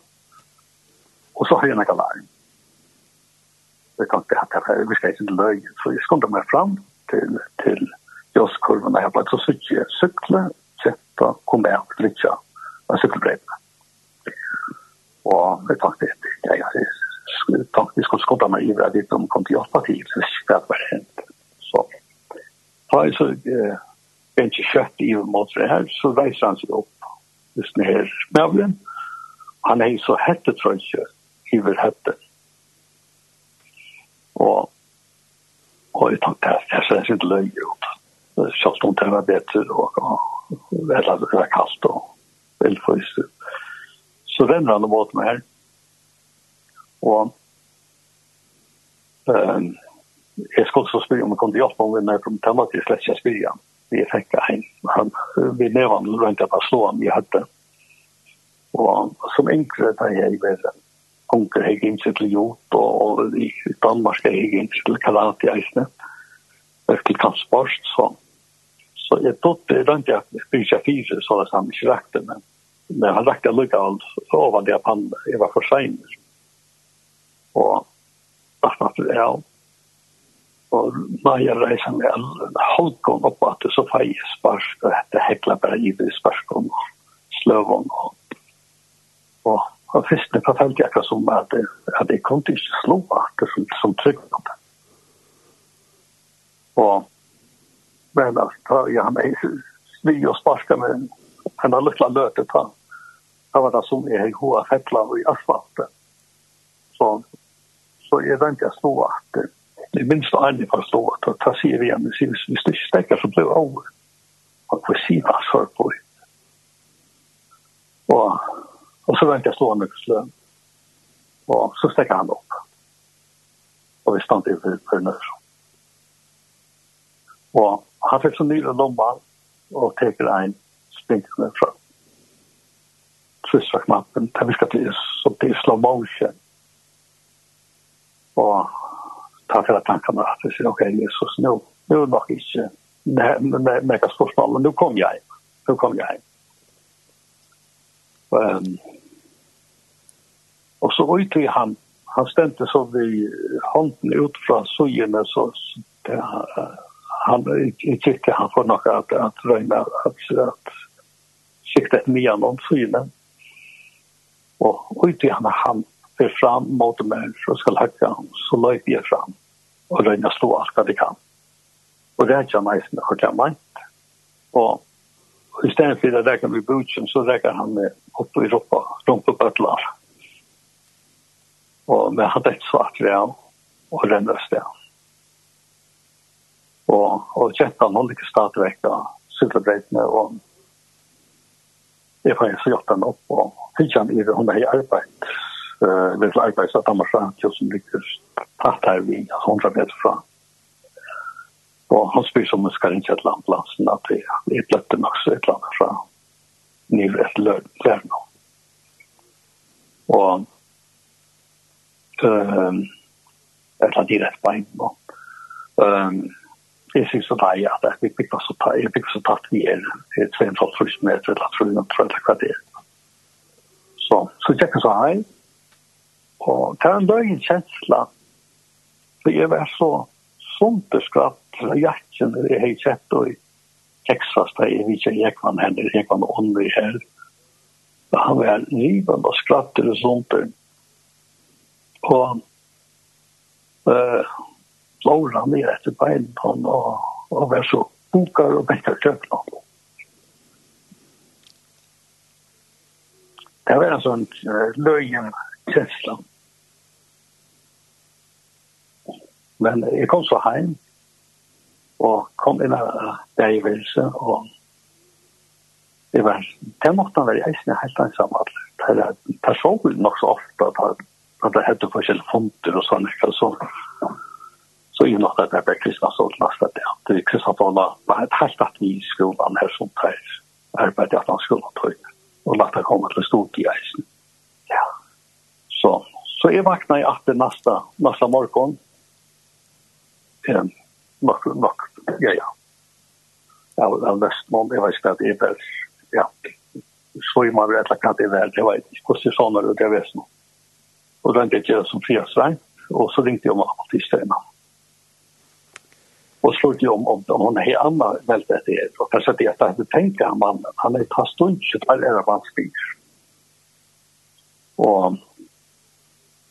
og så har jeg noen alarm. Jeg tenkte at jeg visste ikke en løg, så jeg skunde meg fram til, til jøskurven, og jeg ble så sykje, sykle, kjetta, kom jeg, lytja, og syklebrevene. Og jeg tenkte, jeg tenkte jeg skulle skunde meg i hver ditt om kom til Jospartiet, så jeg tenkte jeg Ta i så bensi kjøtt i mot det her, så reiser han seg opp. Hvis den her smøvlen, han er så hette trøyse, iver hette. Og, og jeg tenkte, at jeg ser ikke løy ut. Kjøtt det var bedre, og og vel at det var kaldt, og velføyse. Så renner han mot meg her. Og, um, jeg skulle så spørre om jeg kunne hjelpe om vi när de tänkte til slett släckte spørre spela. Vi fick en, han, vi blev han runt att slå honom i hade. Og som enkla där jag i världen. Onkel inn til till og, och i Danmark jeg gikk inn til karate i og til transport, så. Så jeg tog det runt att spela fyra så att han ikke rekte men men han rekte lukket alt så var det han var för sent. Och att man, ja, og Maja reiser med en halvgång opp at det så fei sparsk, og det hekla bare i det sparsk og sløvån. Og og og først det fortalte jeg som at, at jeg kom til ikke slå at det som, som trygg på det. Og men altså, da jeg har meg svi og sparska med en av lytla løte ta. Da var det som jeg har hoa fettla og i asfaltet. Så, så jeg vant jeg slå akkurat det minst aldrig förstår att ta sig igen det syns vi styrs stekker så blev over. Og vi ser hva så på? Og og så venter väntar slå med slön og så stekker han opp. Og vi stannar över for nöd og han fikk så nyligen lomban og teker en spinkning från Trysvakmappen, där vi skal til som til slow motion. og ta för tankarna at vi sier, ok, Jesus nu. Nu er nok ikke mega spørsmål, men nu kom jag. Nu kom jag. Um, og så ut i han. Han stämte så vi hånden ut fra sojorna så, så det, han tyckte han får nok at, at röjna at, at sikta ett mian noen sojorna. Og ut i han han, för fram mot människor och ska hacka så löjt jag fram och röjna stå allt vad det kan. Och det är inte mig som jag kan makt. Och istället för att räkna med butchen så räknar han med upp i Europa, runt upp. Och med hade ett svart räv och där öster. Och, och kättan håller inte startväcka silverbreitene och jeg får så hjelpe han opp og fikk han i det hun har arbeidt eh det är faktiskt att man som ligger tatt her vi hundra meter fra. Og han spyr som ska inte ett at vi er är nok så et land fra nivå et lörd Og ehm ett land i rätt bein och ehm Jeg synes at det er at jeg fikk så tatt, jeg fikk så tatt vi er, jeg er 2,5 meter, eller 300 kvarter. Så, så tjekker så her, Og det var en løgn kjensla, for jeg var så sunderskratt jakken når jeg hei sett og Texas, da jeg vet ikke jeg kan henne, jeg kan ånne her. Han var livet og skratter og sånt. Og uh, lår han ned etter beinen på han, og, og var så bukar og bentar tøkna han. Det var en sånn uh, løgn kjensla. Mm Men jeg kom så heim, og kom inn av der i velse, og det var, det måtte han være eisende helt ensam alle. Det så vi nok så ofte at at det hette forskjellige fonter og sånn, ikke? Så, så er nok at det ble kristne så last at det er kristne så var et helt at vi i skolen her som tar arbeid i at han skulle tøy, og lagt det komme til stort i eisen. Ja. Så, så jeg vakna i at det neste, neste morgen, en nok, nok, ja, ja. Av, av Vestmånd, jeg vet ikke at det er vel, ja, så er man rett og slett det er, det vet ikke, hvordan det er det det vet nå. Og da gikk jeg som fjøsvein, og så ringte jeg om alt i stedet. Og slog jeg om, om, om hun er annet veldig etter det, og kanskje det at jeg hadde tenkt han mannen, han er tatt stund, så der er det vanskelig. Og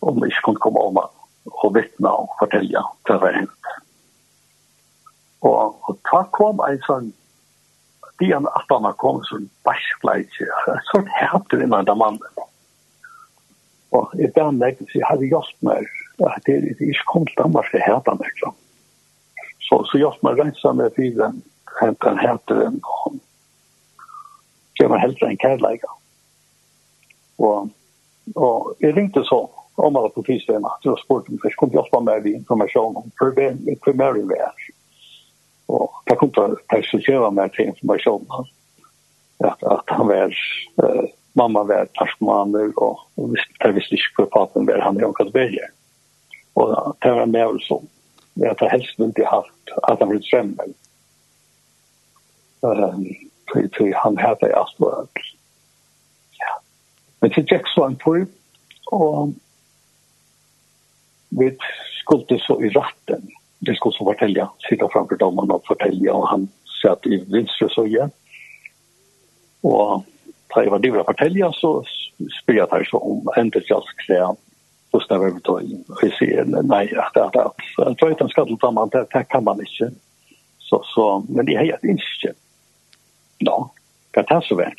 om jeg ikke kunne komme om og vittne og fortelle hva det var hendt. Og, og da kom en sånn, de at han kom en sånn bæskleitje, en sånn vi innan den mannen. Og i den meg, så har vi gjort meg, at det er ikke kommet til Danmark til hæter meg, så. Så, så gjort meg rensa med fyren, hentan hæteren, og gjør meg heldre enn kærleika. Og, og jeg ringte så, om alla på tisdagen att jag spurtade om det skulle hjälpa mig vid information om för det är i värld. Og det kom til å presentere meg til informasjonen at, at han var, uh, mamma var narkomaner og, og visste, jeg visste ikke hvor papen var han i Åkadberger. Og det var med oss om det at jeg helst ikke haft at han ville strømme. Um, for han hadde jeg alt. Ja. Men til Jack Swan på, og vi skulle så i ratten. Ja det skulle också fortälja, sitta framför domarna och fortälja och han satt i vinstra söja. Och ta i var det var fortälja så spelade han så om entusiastisk säga så när vi tar in och ser nej att att att jag tror inte han ska ta man det kan man inte så så men det är helt inte ja kan ta så väl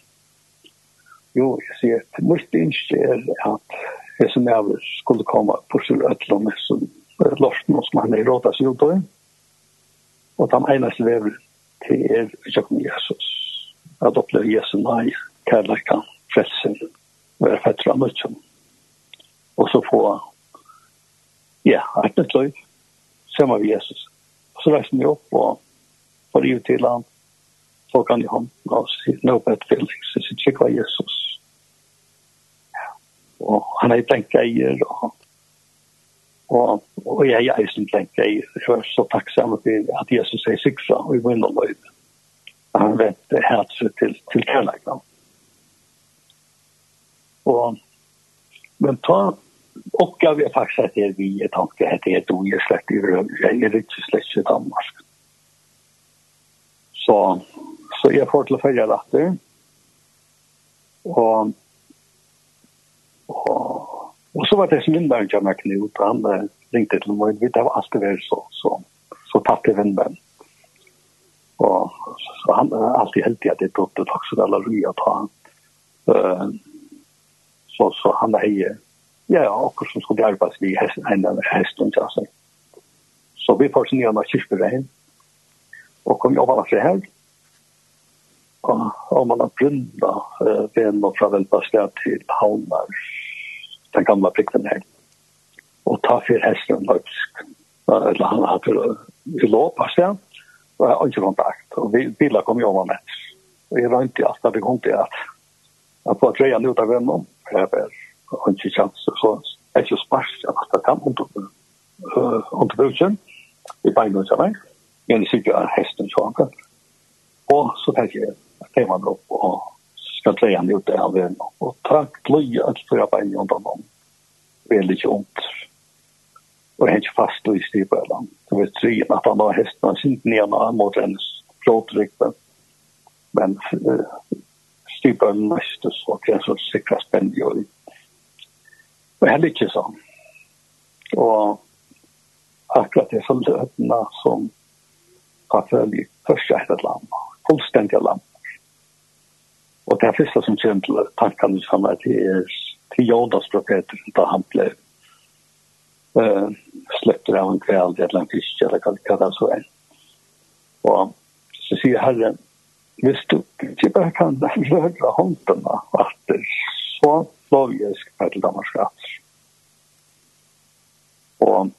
jo jag ser mitt måste inte är att det som jeg skulle komme på sin att som lorten som han er råta seg ut av. Og de eneste vever til er Jakob Jesus. At oppleve Jesu nei, kærleika, frelsen, være fettere av møtjen. Og så få, ja, et nytt løy, sammen med Jesus. Og så reiser vi opp og får livet til han. Så kan jeg ham og oss si, no bad feelings, så sier Jesus. Ja. Og han er tenkt eier, og Og, og jeg er eisen tenker, jeg er så takksam for at Jesus er sikra og i vinn og løyv. Han vet hertset til, til kærleikene. Og, men ta oppgave er faktisk at det er vi er tanke, at det er du er slett i røv, jeg er ikke slett i Danmark. Så, så jeg får til å følge dette. Og, og Og så var det som Lindberg jag med Knut och han ringte til meg, det var alltid vært så, så, så tatt i vännen. Og så han er alltid heldig at i att det drottade också alla rya ta han. Så, så han är ja, ja, akkurat som skulle hjälpa en av hesten, till sig. Så vi får sin ena kyrkbevägen og kom jobba för här. Og, og man har brunnet uh, eh, og fra velbastet til Havnars den gamla prikten her. Og ta fyr hesten løpsk. Eller han hadde i låp av sted. Og jeg har ikke kontakt. Og bilar kom jo med meg. Og jeg rønte i alt da vi kom til at jeg får dreie ut av vennen. For jeg har ikke kjans. Så jeg er ikke spars. Jeg har tatt ham under bruken. I beinene til meg. Men jeg sikker hesten så anker. Og så tenker jeg at jeg var opp og så ble han ute av veien. Og takk bløy at fyra bein i undan om. Veldig ikke ondt. Og hengt fast i styrpølen. Det var tre at han har hesten hans ikke ned mot hennes flåtrykten. Men styrpølen møstes så det er så sikra spennig og Og heller ikke sånn. Og akkurat det som løtene som har følt i første land, fullstendig land, Og det er første som kommer til tankene som er til, til Jodas profeter, da han ble uh, släppte av en kveld, eller en fisk, eller hva det så er. Og så sier Herren, hvis du ikke bare kan röra hånderna efter så lov jag ska till Danmarks Og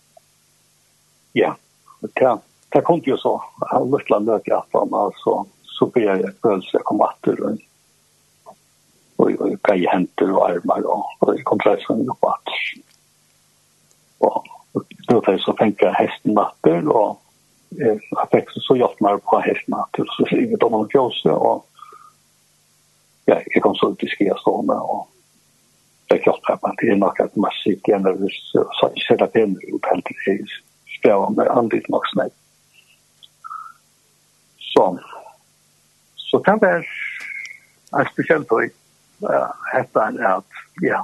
ja, det, det kom jo så. Jag har lust att löka att han alltså så ber jeg følelse, jeg kom atter rundt och och grejer händer og armar och och kompressorn och allt. Och då får så tänka hästen matter och eh affekt så jag mer på hesten matter så skriver de om kjose og ja, jeg kom så ut i skiastående og det er kroppar man till något att massivt generöst så ikke ser det penner ut helt til jeg i om det andre nok snäpp. Så så kan det være är speciellt då hetta er at, ja.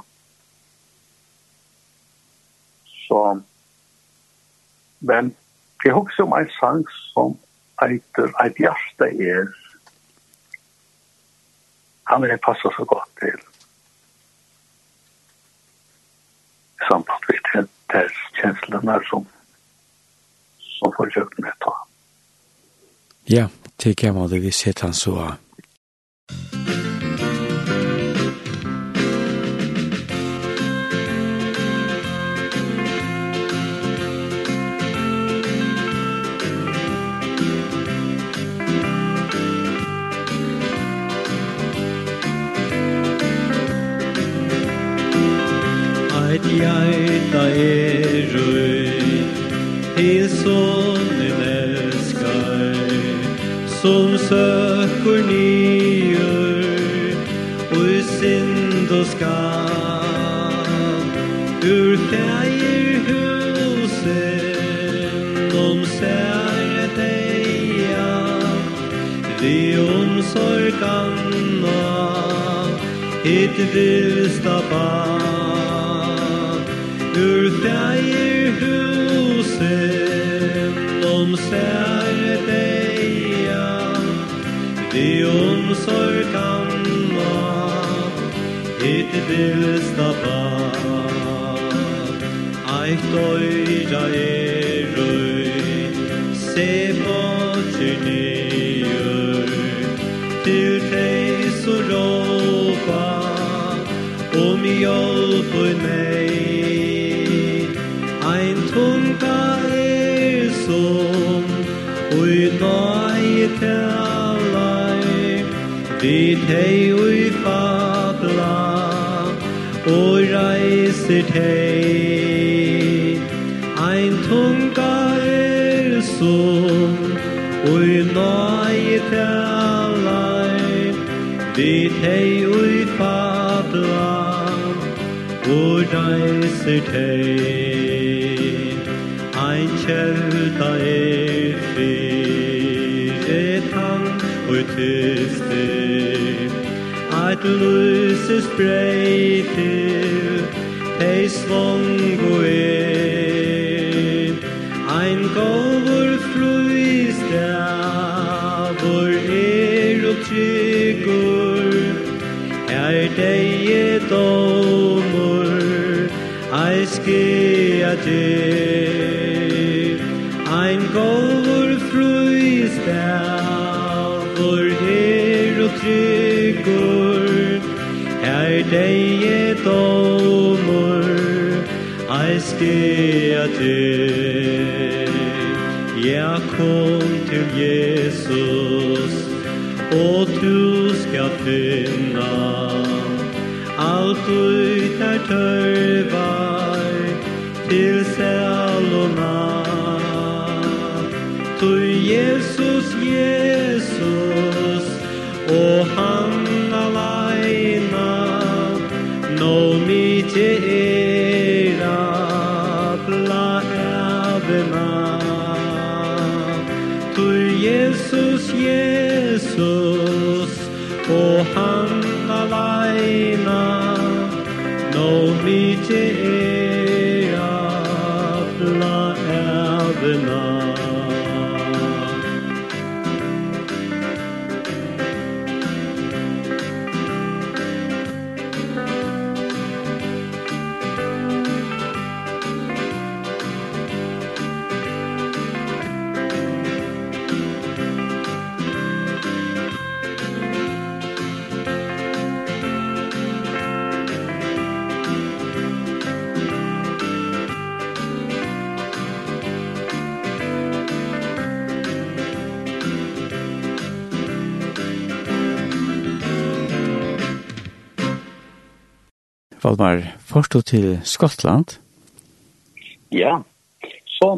Så, men, jeg husker om en sang som eiter Eit hjerte er, han vil passa så godt til samband med deres kjenslene som, som får forsøkte med ta. Ja, det kan man det vi sett han så av. mitt vilsta barn. Ur fægir husen om sær deia Vi omsorg kan ma Hitt vilsta barn. Eit oira er hjelp og nei Ein tunga er som Ui nai tælai Dit hei ui fabla Og reiser tei Ein tunga er som Ui nai tælai Dit hei reiser teg. Ein kjelta er chelta e fetan utiste at lusis breite ei svong og er ein gåvor fluiste vor er og trygur er dei dog til. Ein góður frúistel Hvor her og tryggur Er deie domur Ei skea til. Ja, kom til Jesus Og du skal finna Alt ut er tørvar til selona Tu Jesus, Jesus O han alaina No mi te era Pla Tu Jesus, Jesus Almar, først du til Skottland? Ja, så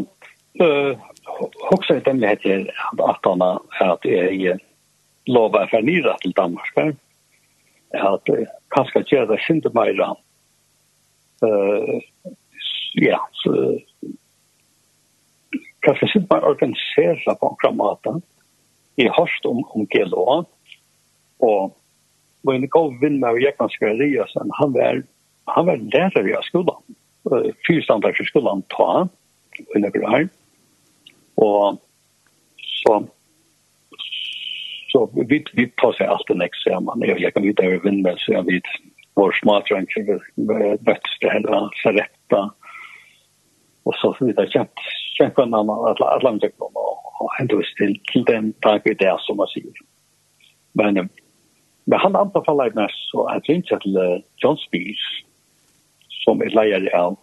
uh, hoksa vi dem heter her at han at jeg lover for nyra til Danmark, at uh, kanskje gjøre det synd meg ja, så kanskje synd meg organisere på en krammata i hørst om, om GLO, og min god vinn med Jekman Skariasen, han var han var lærer i av skolan. Fyrstandar for skolan ta, i nøkker her. Og så, så vi, vi tar seg alt en eksamen. Jeg, jeg kan vite over vindmøll, så jeg vet vår smartranker, bøtster, eller serretta. Og så videre kjent, kjent hverandre, alle, alle andre kommer og henter oss til, til den dag i det som man sier. Men, men han anbefaler meg så at jeg ringer til John Spears, som er leier av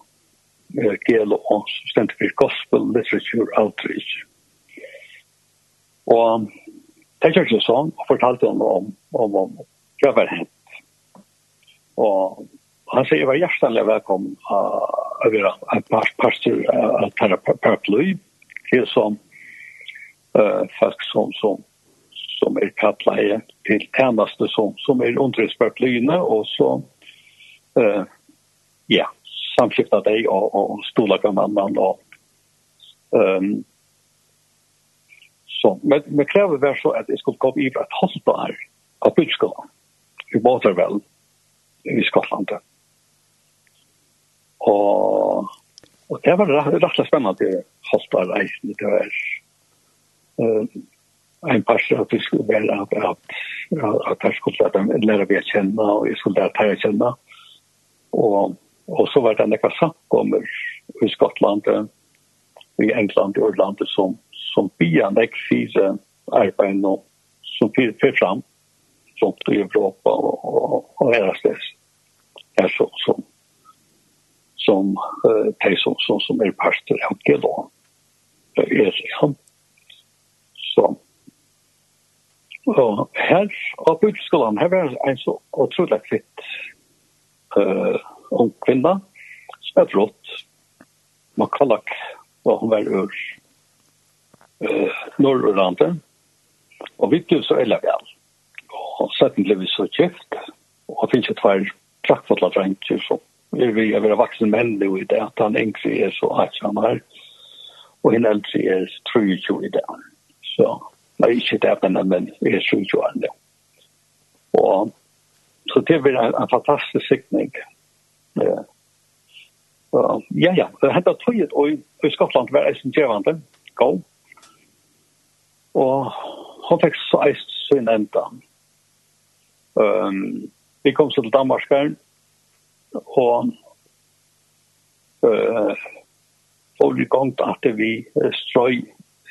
GLO, som stendte for Gospel Literature Outreach. Og det er ikke sånn, og fortalte han om, om, om hva var hent. Og han sier, jeg var hjertelig velkommen av å være en pastor av uh, paraply til som uh, folk som, som, som er kattleie til tjeneste som, som er underspørt lyne, og så uh, ja, samskiftet deg og, og stoler stola kan annan Og, um, så, men, men kräver var så att jag skulle gå i ett halvt år av byggskolan. I Waterwell i Skottland. Och och det var rätt, rätt spännande halvt år reisen det var um, en pastor att vi skulle väl att att att jag skulle lära mig känna och jag skulle lära mig känna. Och Og så var det nekka samkommer i Skottland, i England, i Irland, som, som bia nek fire arbeid nå, som fyrir fyr fram, som i Europa og, og, og erastes. Er så som, som uh, de som, som, som er parster av GLO. Er han. Så. Og her, av budskolen, her var en så utrolig fitt uh, ung kvinna som er flott, Man kallak var hun var ur eh, norrørlandet. Og vi blev så elva vel. Og setten blev vi så kjeft. Og det finnes jo tvær trakkfotla drenger som er vi er vera vaksen menn nu i det at han egentlig er så akkurat her. Og henne eldre er 23 i det. Så det er ikke det, men er 23 år nu. Og så det blir en, en fantastisk sikning Uh, ja, ja, henta tøyet og i Skottland var eisen djevande, gå. Og han fikk så eist sin enda. Um, vi kom så til her, og uh, og vi kom til at vi strøy,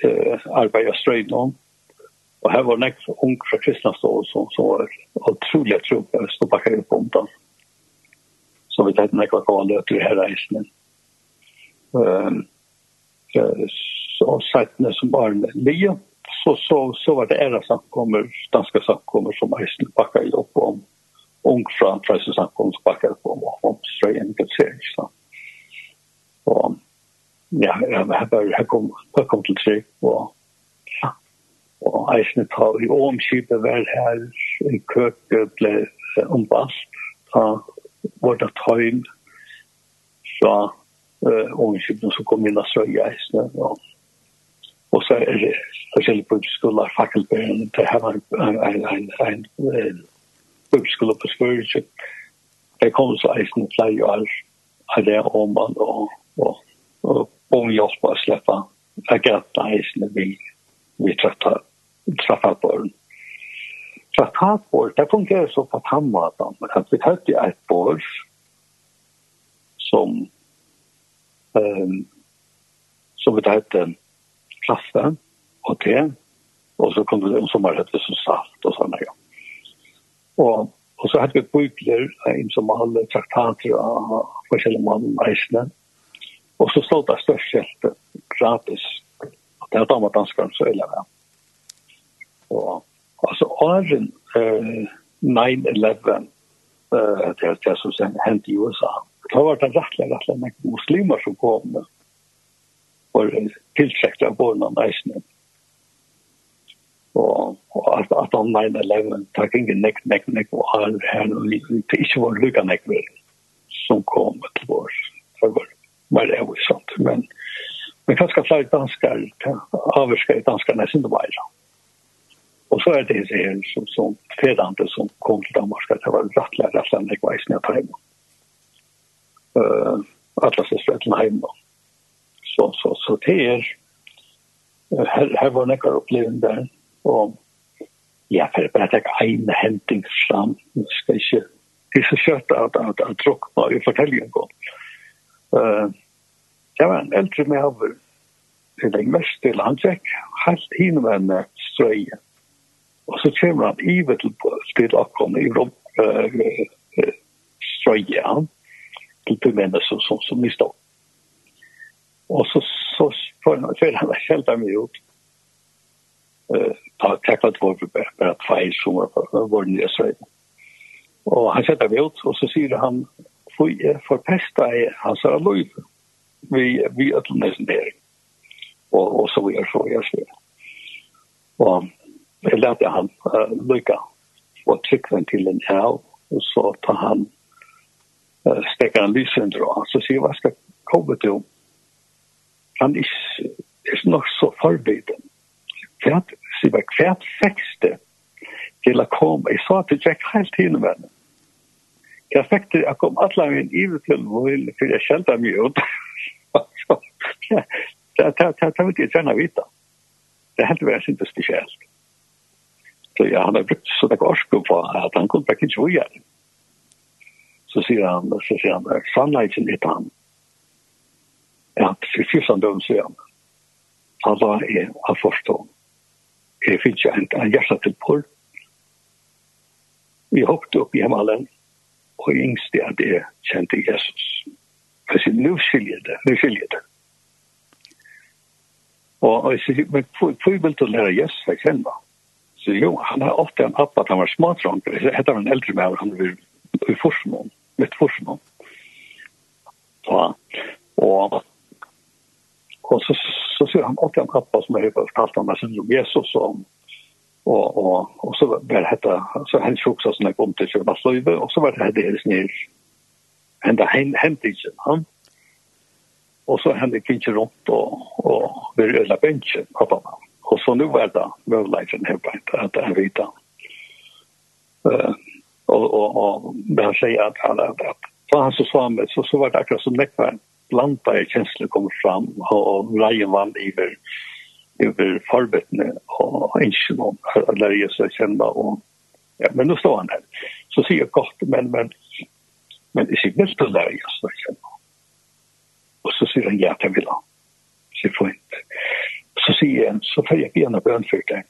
uh, arbeid og strøy noen. Og her var nekst ung fra kristne stål som var utrolig tro på å stå bakker på omtann så vi tänkte hva kvar löter her reisene. Um, så sättne som var barn Leo så så så var det era samkommer danska samkommer som reisen packade upp om ung från Frankrike samkommer packade upp om om Australien kan se så. Och ja, jag har jag kom jag kom till tre och og eisne ta i omskipet var her i køk ble ombast ta var vårt tøym fra uh, ungdomsskipen som kom inn av Strøyeisene. Og, og så er det forskjellige bøybskoler, fakkelbøyen, det her var en, en, en, en, en bøybskole på Svøyre. Det kom så eisen flere år av det om man og, og, og unge hjelp å slippe jeg agenten eisen vi, vi trettet treffer barn traktatbord, det fungerer så på tannmaten, at vi hadde et bord som um, som vi hadde kaffe og te, og så kom det en sommer hadde vi saft og sånne, ja. Og, og så hadde vi bygler, en som hadde traktater av forskjellige mann eisene, og så stod det størst helt gratis. og Det var da med danskeren så ille, ja. Og Altså, åren uh, 9-11, uh, det er det som hendte i USA, det var det rettelig, rettelig mange muslimer som kom og tiltrekte av båden av næsene. Og, og at, at han 9-11 takk ingen nekk, nekk, nekk, og her, her, og det ikke var lykka nekk vel, som kom til vår. Det var bare det var sant, men, men kanskje flere danskere, avvarskere danskere nesten det var, ja. Og så er det Israel som, som fedande som kom til Danmark at det var rattla, rattla, nekva i sina hjemme. Uh, atlas alla systrarna hjemme. Så, så, så det er, her, her var nekva der, og ja, for att bara ta en hending fram. Jag skal ikke, det är så kött at att, att på i fortellingen går. Uh, det var en äldre med över till den mest til han tjekk, helt hinvända ströjen. Og så kommer han i ivet til spyrakon i rom strøye han til de mennesker som, som mista. Og så, så får han selv dem ut. Ta takk at vår bare tveir som var vår nye strøye. Og han setter dem ut, og så sier han, for jeg forpesta jeg hans er lov. Vi, vi er til nesten der. Og, og så vi er så, jeg sier. Og jeg lærte han uh, lykke og trykker til en av, og så tar han uh, stekker han lysen og så sier hva skal komme til han er, er nok så forbiden hvert, sier jeg, hvert fekste til å komme, jeg sa til Jack helt henne jeg fikk til, å komme alle min ivetil vil, for jeg kjente meg ut det vet jeg gjerne vite det er helt vært sin spesielt Så ja, han har brukt så där korsko på at han kunne kunde inte gjøre. Så sier han, så sier han, sunlighten är han. Ja, för fyrsan døm, sier han. Han sa, jag förstår. Jeg finner ikke en en hjertet til porr. Vi hoppade opp i himmelen og yngste det det kjente Jesus. Jeg sier, nå skiljer det, nå skiljer det. Og jeg sier, men hvor vil du lære Jesus å kjenne? Mm. Så jo, han har ofte en pappa, han var smadranger. Det heter en eldre med, han var i Forsmån, mitt Forsmån. Så, og, og så, så ser han ofte en pappa som har fortalt han sin om Jesus og Og, og, og så var det hette, så hendt sjoksa som jeg kom til Kjøbasløyve, og så var det hette hennes nere, hendt hendt ikke, han. Og så hendt jeg rundt og, og vi rødla bensjen, pappa og Og så nu er det møvleisen her på at det er vita. Uh, og, og, og det han sier at han er at fra hans og samme, så, så var det akkurat som nekva blanda i kjensler kom fram, og, og reien vann iver, iver forbettene, og ikke noen, eller jeg så kjenne, og ja, men nu står han her. Så sier jeg godt, men, men, men det sier vel til deg, jeg så kjenne. Og så sier han, ja, det vil han. Sier fint så sier han, så får jeg begynne bønn for det.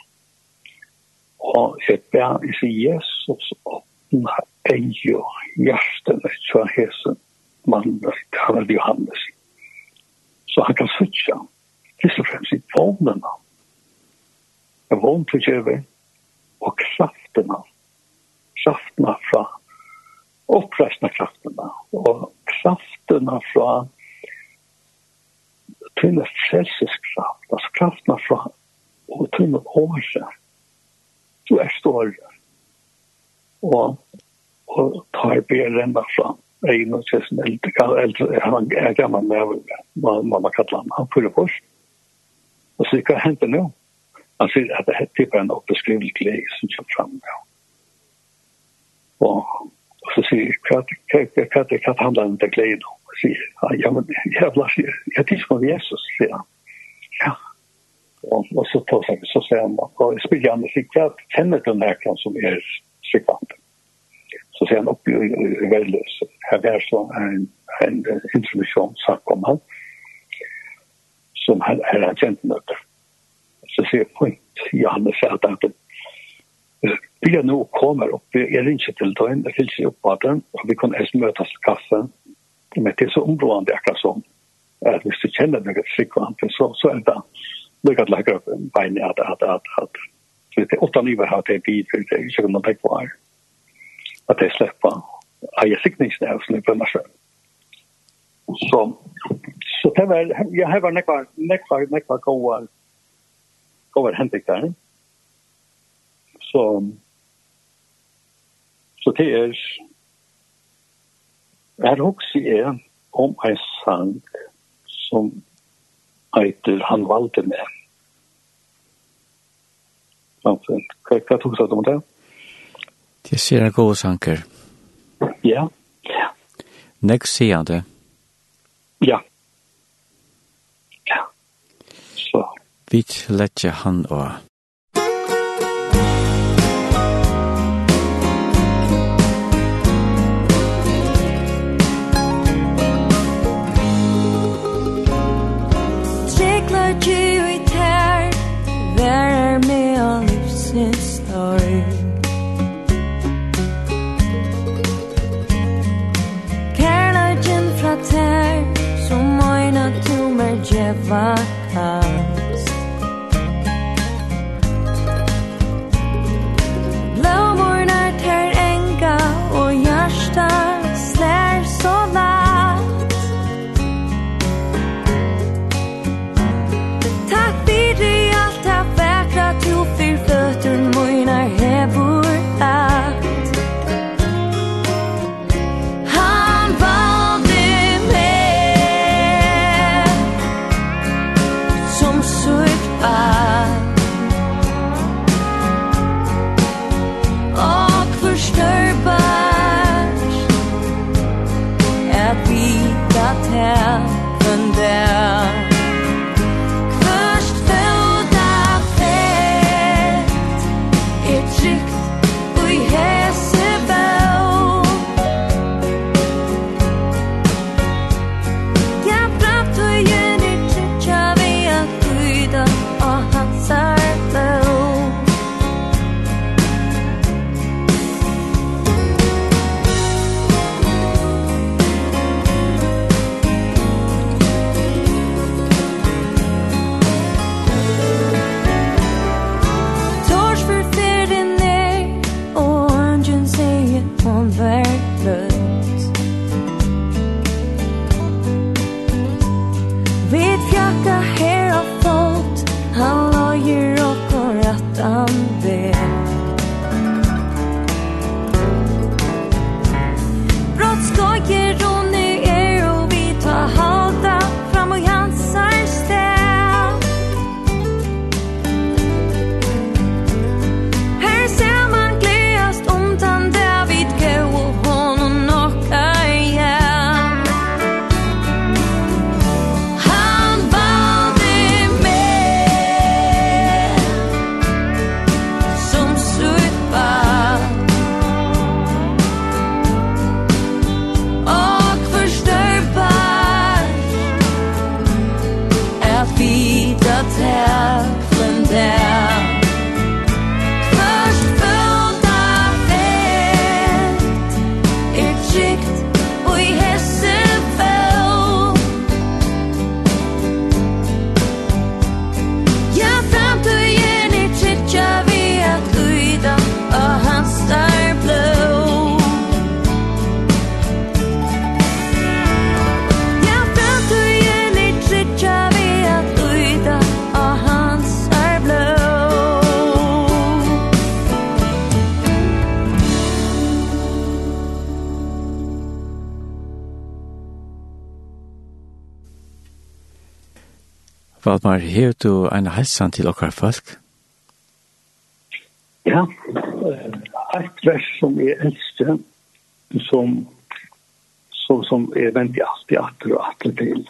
Og jeg ber, jeg sier Jesus åpne øye hjertene fra hesen mannen, kallet Johannes. Så han kan sitte, først og fremst i vågnene. Jeg vågn til kjøve, og kraftene, kraftene fra, oppreisende kraftene, og kraftene fra til et frelseskraft, altså kraften fra og til noen åre. Du er større. Og, og tar bjerrenda fra Egin og Kjessen eldre, eldre, han er gammel med hva mamma kallar han, han fyrer på. Og så hva hender nå? Han sier at det er bare en oppbeskrivelig glede som kommer fram nå. Og, og så sier hva, hva, hva, hva, hva handler om det glede nå? sier, ja, men jeg er blast, jeg tids med Jesus, sier han. Ja. Og, og så tar seg, så sier han, og jeg spiller han, sier, hva kjenner den her som er sikkert? Så sier han opp i i, i veiløs, her er så en, en introduksjon sagt om han, som han er kjent nøkker. Så sier point, Johannes sier at han, er nå kommer upp, jag ringer till dem, jag fylls opp på den, og vi kan helst møtes i kaffen, men det er så områdende akkurat sånn at hvis du känner något tryggvante så, så er det lyckat lägga opp en bein at, at, at, att så det er åtta livet här det är vid för det är inte någon väg var att at jeg släppa jag siktningsnäv som är på meg selv så så det var jeg har vært nekvar nekvar nekvar goa goa hendik der. Så så det er Her også er om en sang som heter Han valgte meg. Hva, hva tok du om det? Det ser en god sanker. Ja. ja. Nek sier han det. Ja. Ja. Så. Vi letjer han og var Valdmar, har du en helsan til okkar folk? Ja, et vers som er eldste, som, som, som er vendt i alt i atter og atter til.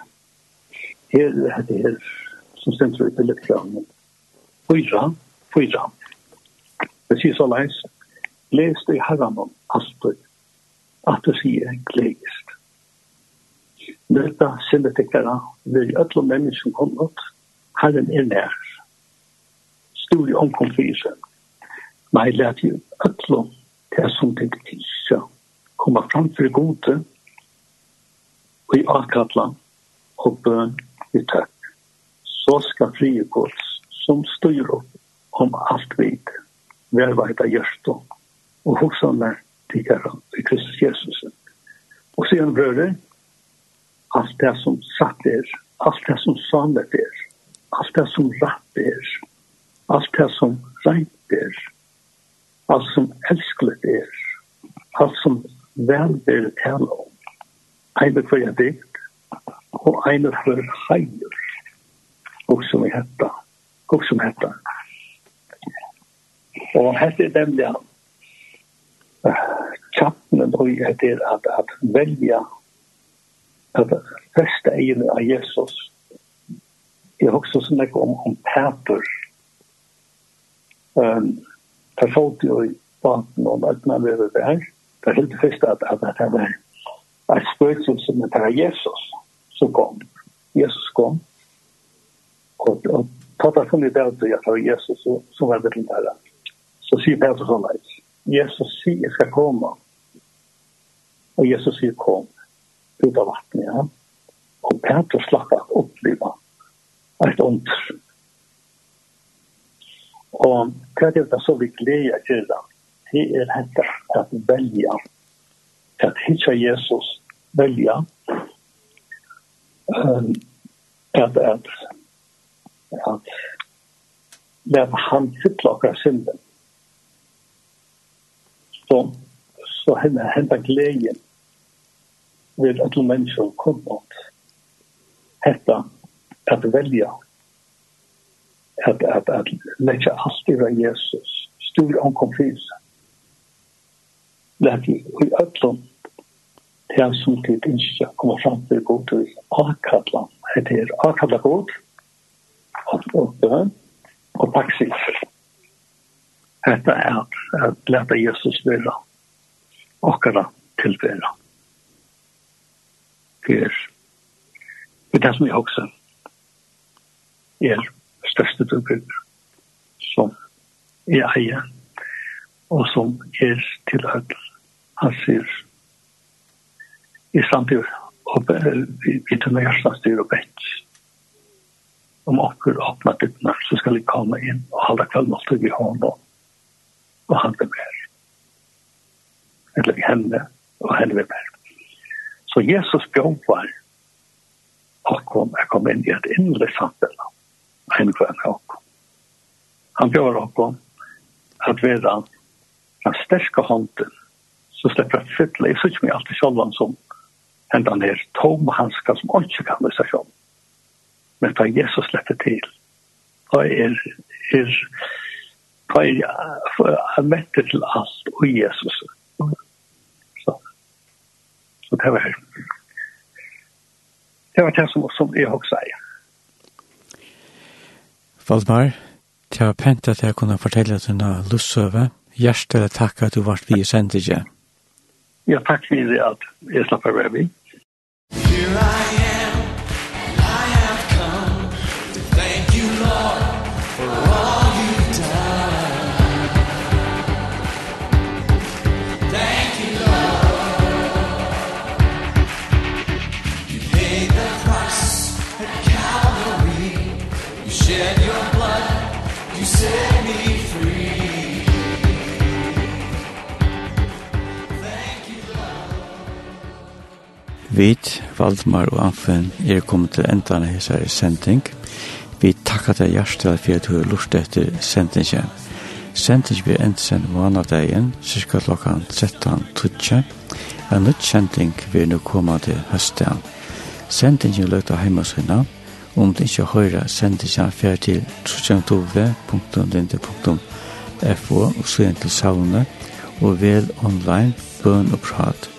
Her er det her, som sender ut i lekkrangen. Fyra, fyra. Det sier så leis, les det i herran om astur, at det sier gledest. Dette sindet vil vi er alle mennesker kom opp, Herren er nær. Stor i omkomfisen. Nei, let jo øtlo til som det ikke kommer fram for gode og i avkattla og bøn i takk. Så skal frie gods som styr opp om alt vid velveita hjørstå og hoksaner tikkara i Kristus Jesus. Og sier han brødre, alt det som satt er, alt det som samlet er, allt det som rapp er, allt det som rent er, allt som elsklet er, allt som vel er tale om. Eine for jeg dikt, og eine for heier, og som er hetta, og som hetta. Og hette er nemlig at tjappnen og jeg er at, at velja at feste egene av Jesus Jeg har også snakket om, om Peter. Um, der skjøt jo i banen og alt nødene vi var Det er helt først at, at at det var et spørsmål som det var Jesus som kom. Jesus kom. Og, og tatt av funnet det at det var Jesus som som var det der. Så sier Peter sånn at Jesus sier jeg skal komme. Og Jesus sier kom. Ut av vattnet, ja. Og Peter slapp av opplivet et under. Og hva er det så vi gleder til gjøre? Det er dette at velja. At hitja Jesus velja. um, At, at, at leva han fylla okkar synden. Så, så henne henta gleden vil at mennesker komme opp. Hetta at velja. At at at leggja alt i Jesus. Stor omkomfys lägg i öllum det som til inte koma fram til god och avkallan det er avkalla god og og och praxis detta är att, at lata Jesus vara och tillvara det er det som jeg også er største tilbygger som er eier og som er til at han sier i samtidig og vi tar med hjertet styr og bedt om åker åpner dittene så skal jeg komme inn og halda kvelden måtte vi ha noe og han blir mer eller vi henne og henne vi mer så Jesus bjør var og kom, kom inn i et innre samfunn en kvann av Han bjør bjövar at att vara den sterske hånden så slipper jeg fytle. Jeg synes ikke alltid selv självan som hända ner tom handskar som ikke kan lösa själv. Men da Jesus slipper til da er, er, da er, han mätter til alt og Jesus. Så, så det var det. Var det som, som jeg også sier. Valdmar, det var pent at jeg kunne fortelle denne lussøve. Hjertelig takk at du var vi i sendingen. Ja, takk for det at jeg slapp av Here I am. Vit, Valdmar og Anfen er kommet til endan av hessari sending. Vi takkar deg hjertelig for at du har lurt etter sendingen. Sendingen blir endt endsen vanadagen, cirka klokkan 13.20. En nytt sending vil nå komme til høsten. Sendingen løyta heimasina. Om du ikke hører sendingen fer til trusjantove.linde.fo og søgn til savnet og vel online bøn og prat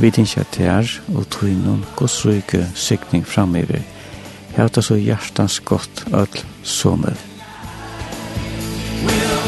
Vi tinsja tær og tøynun godsrøyke sikning framiver. Hjata så hjertans godt öll sommer. We'll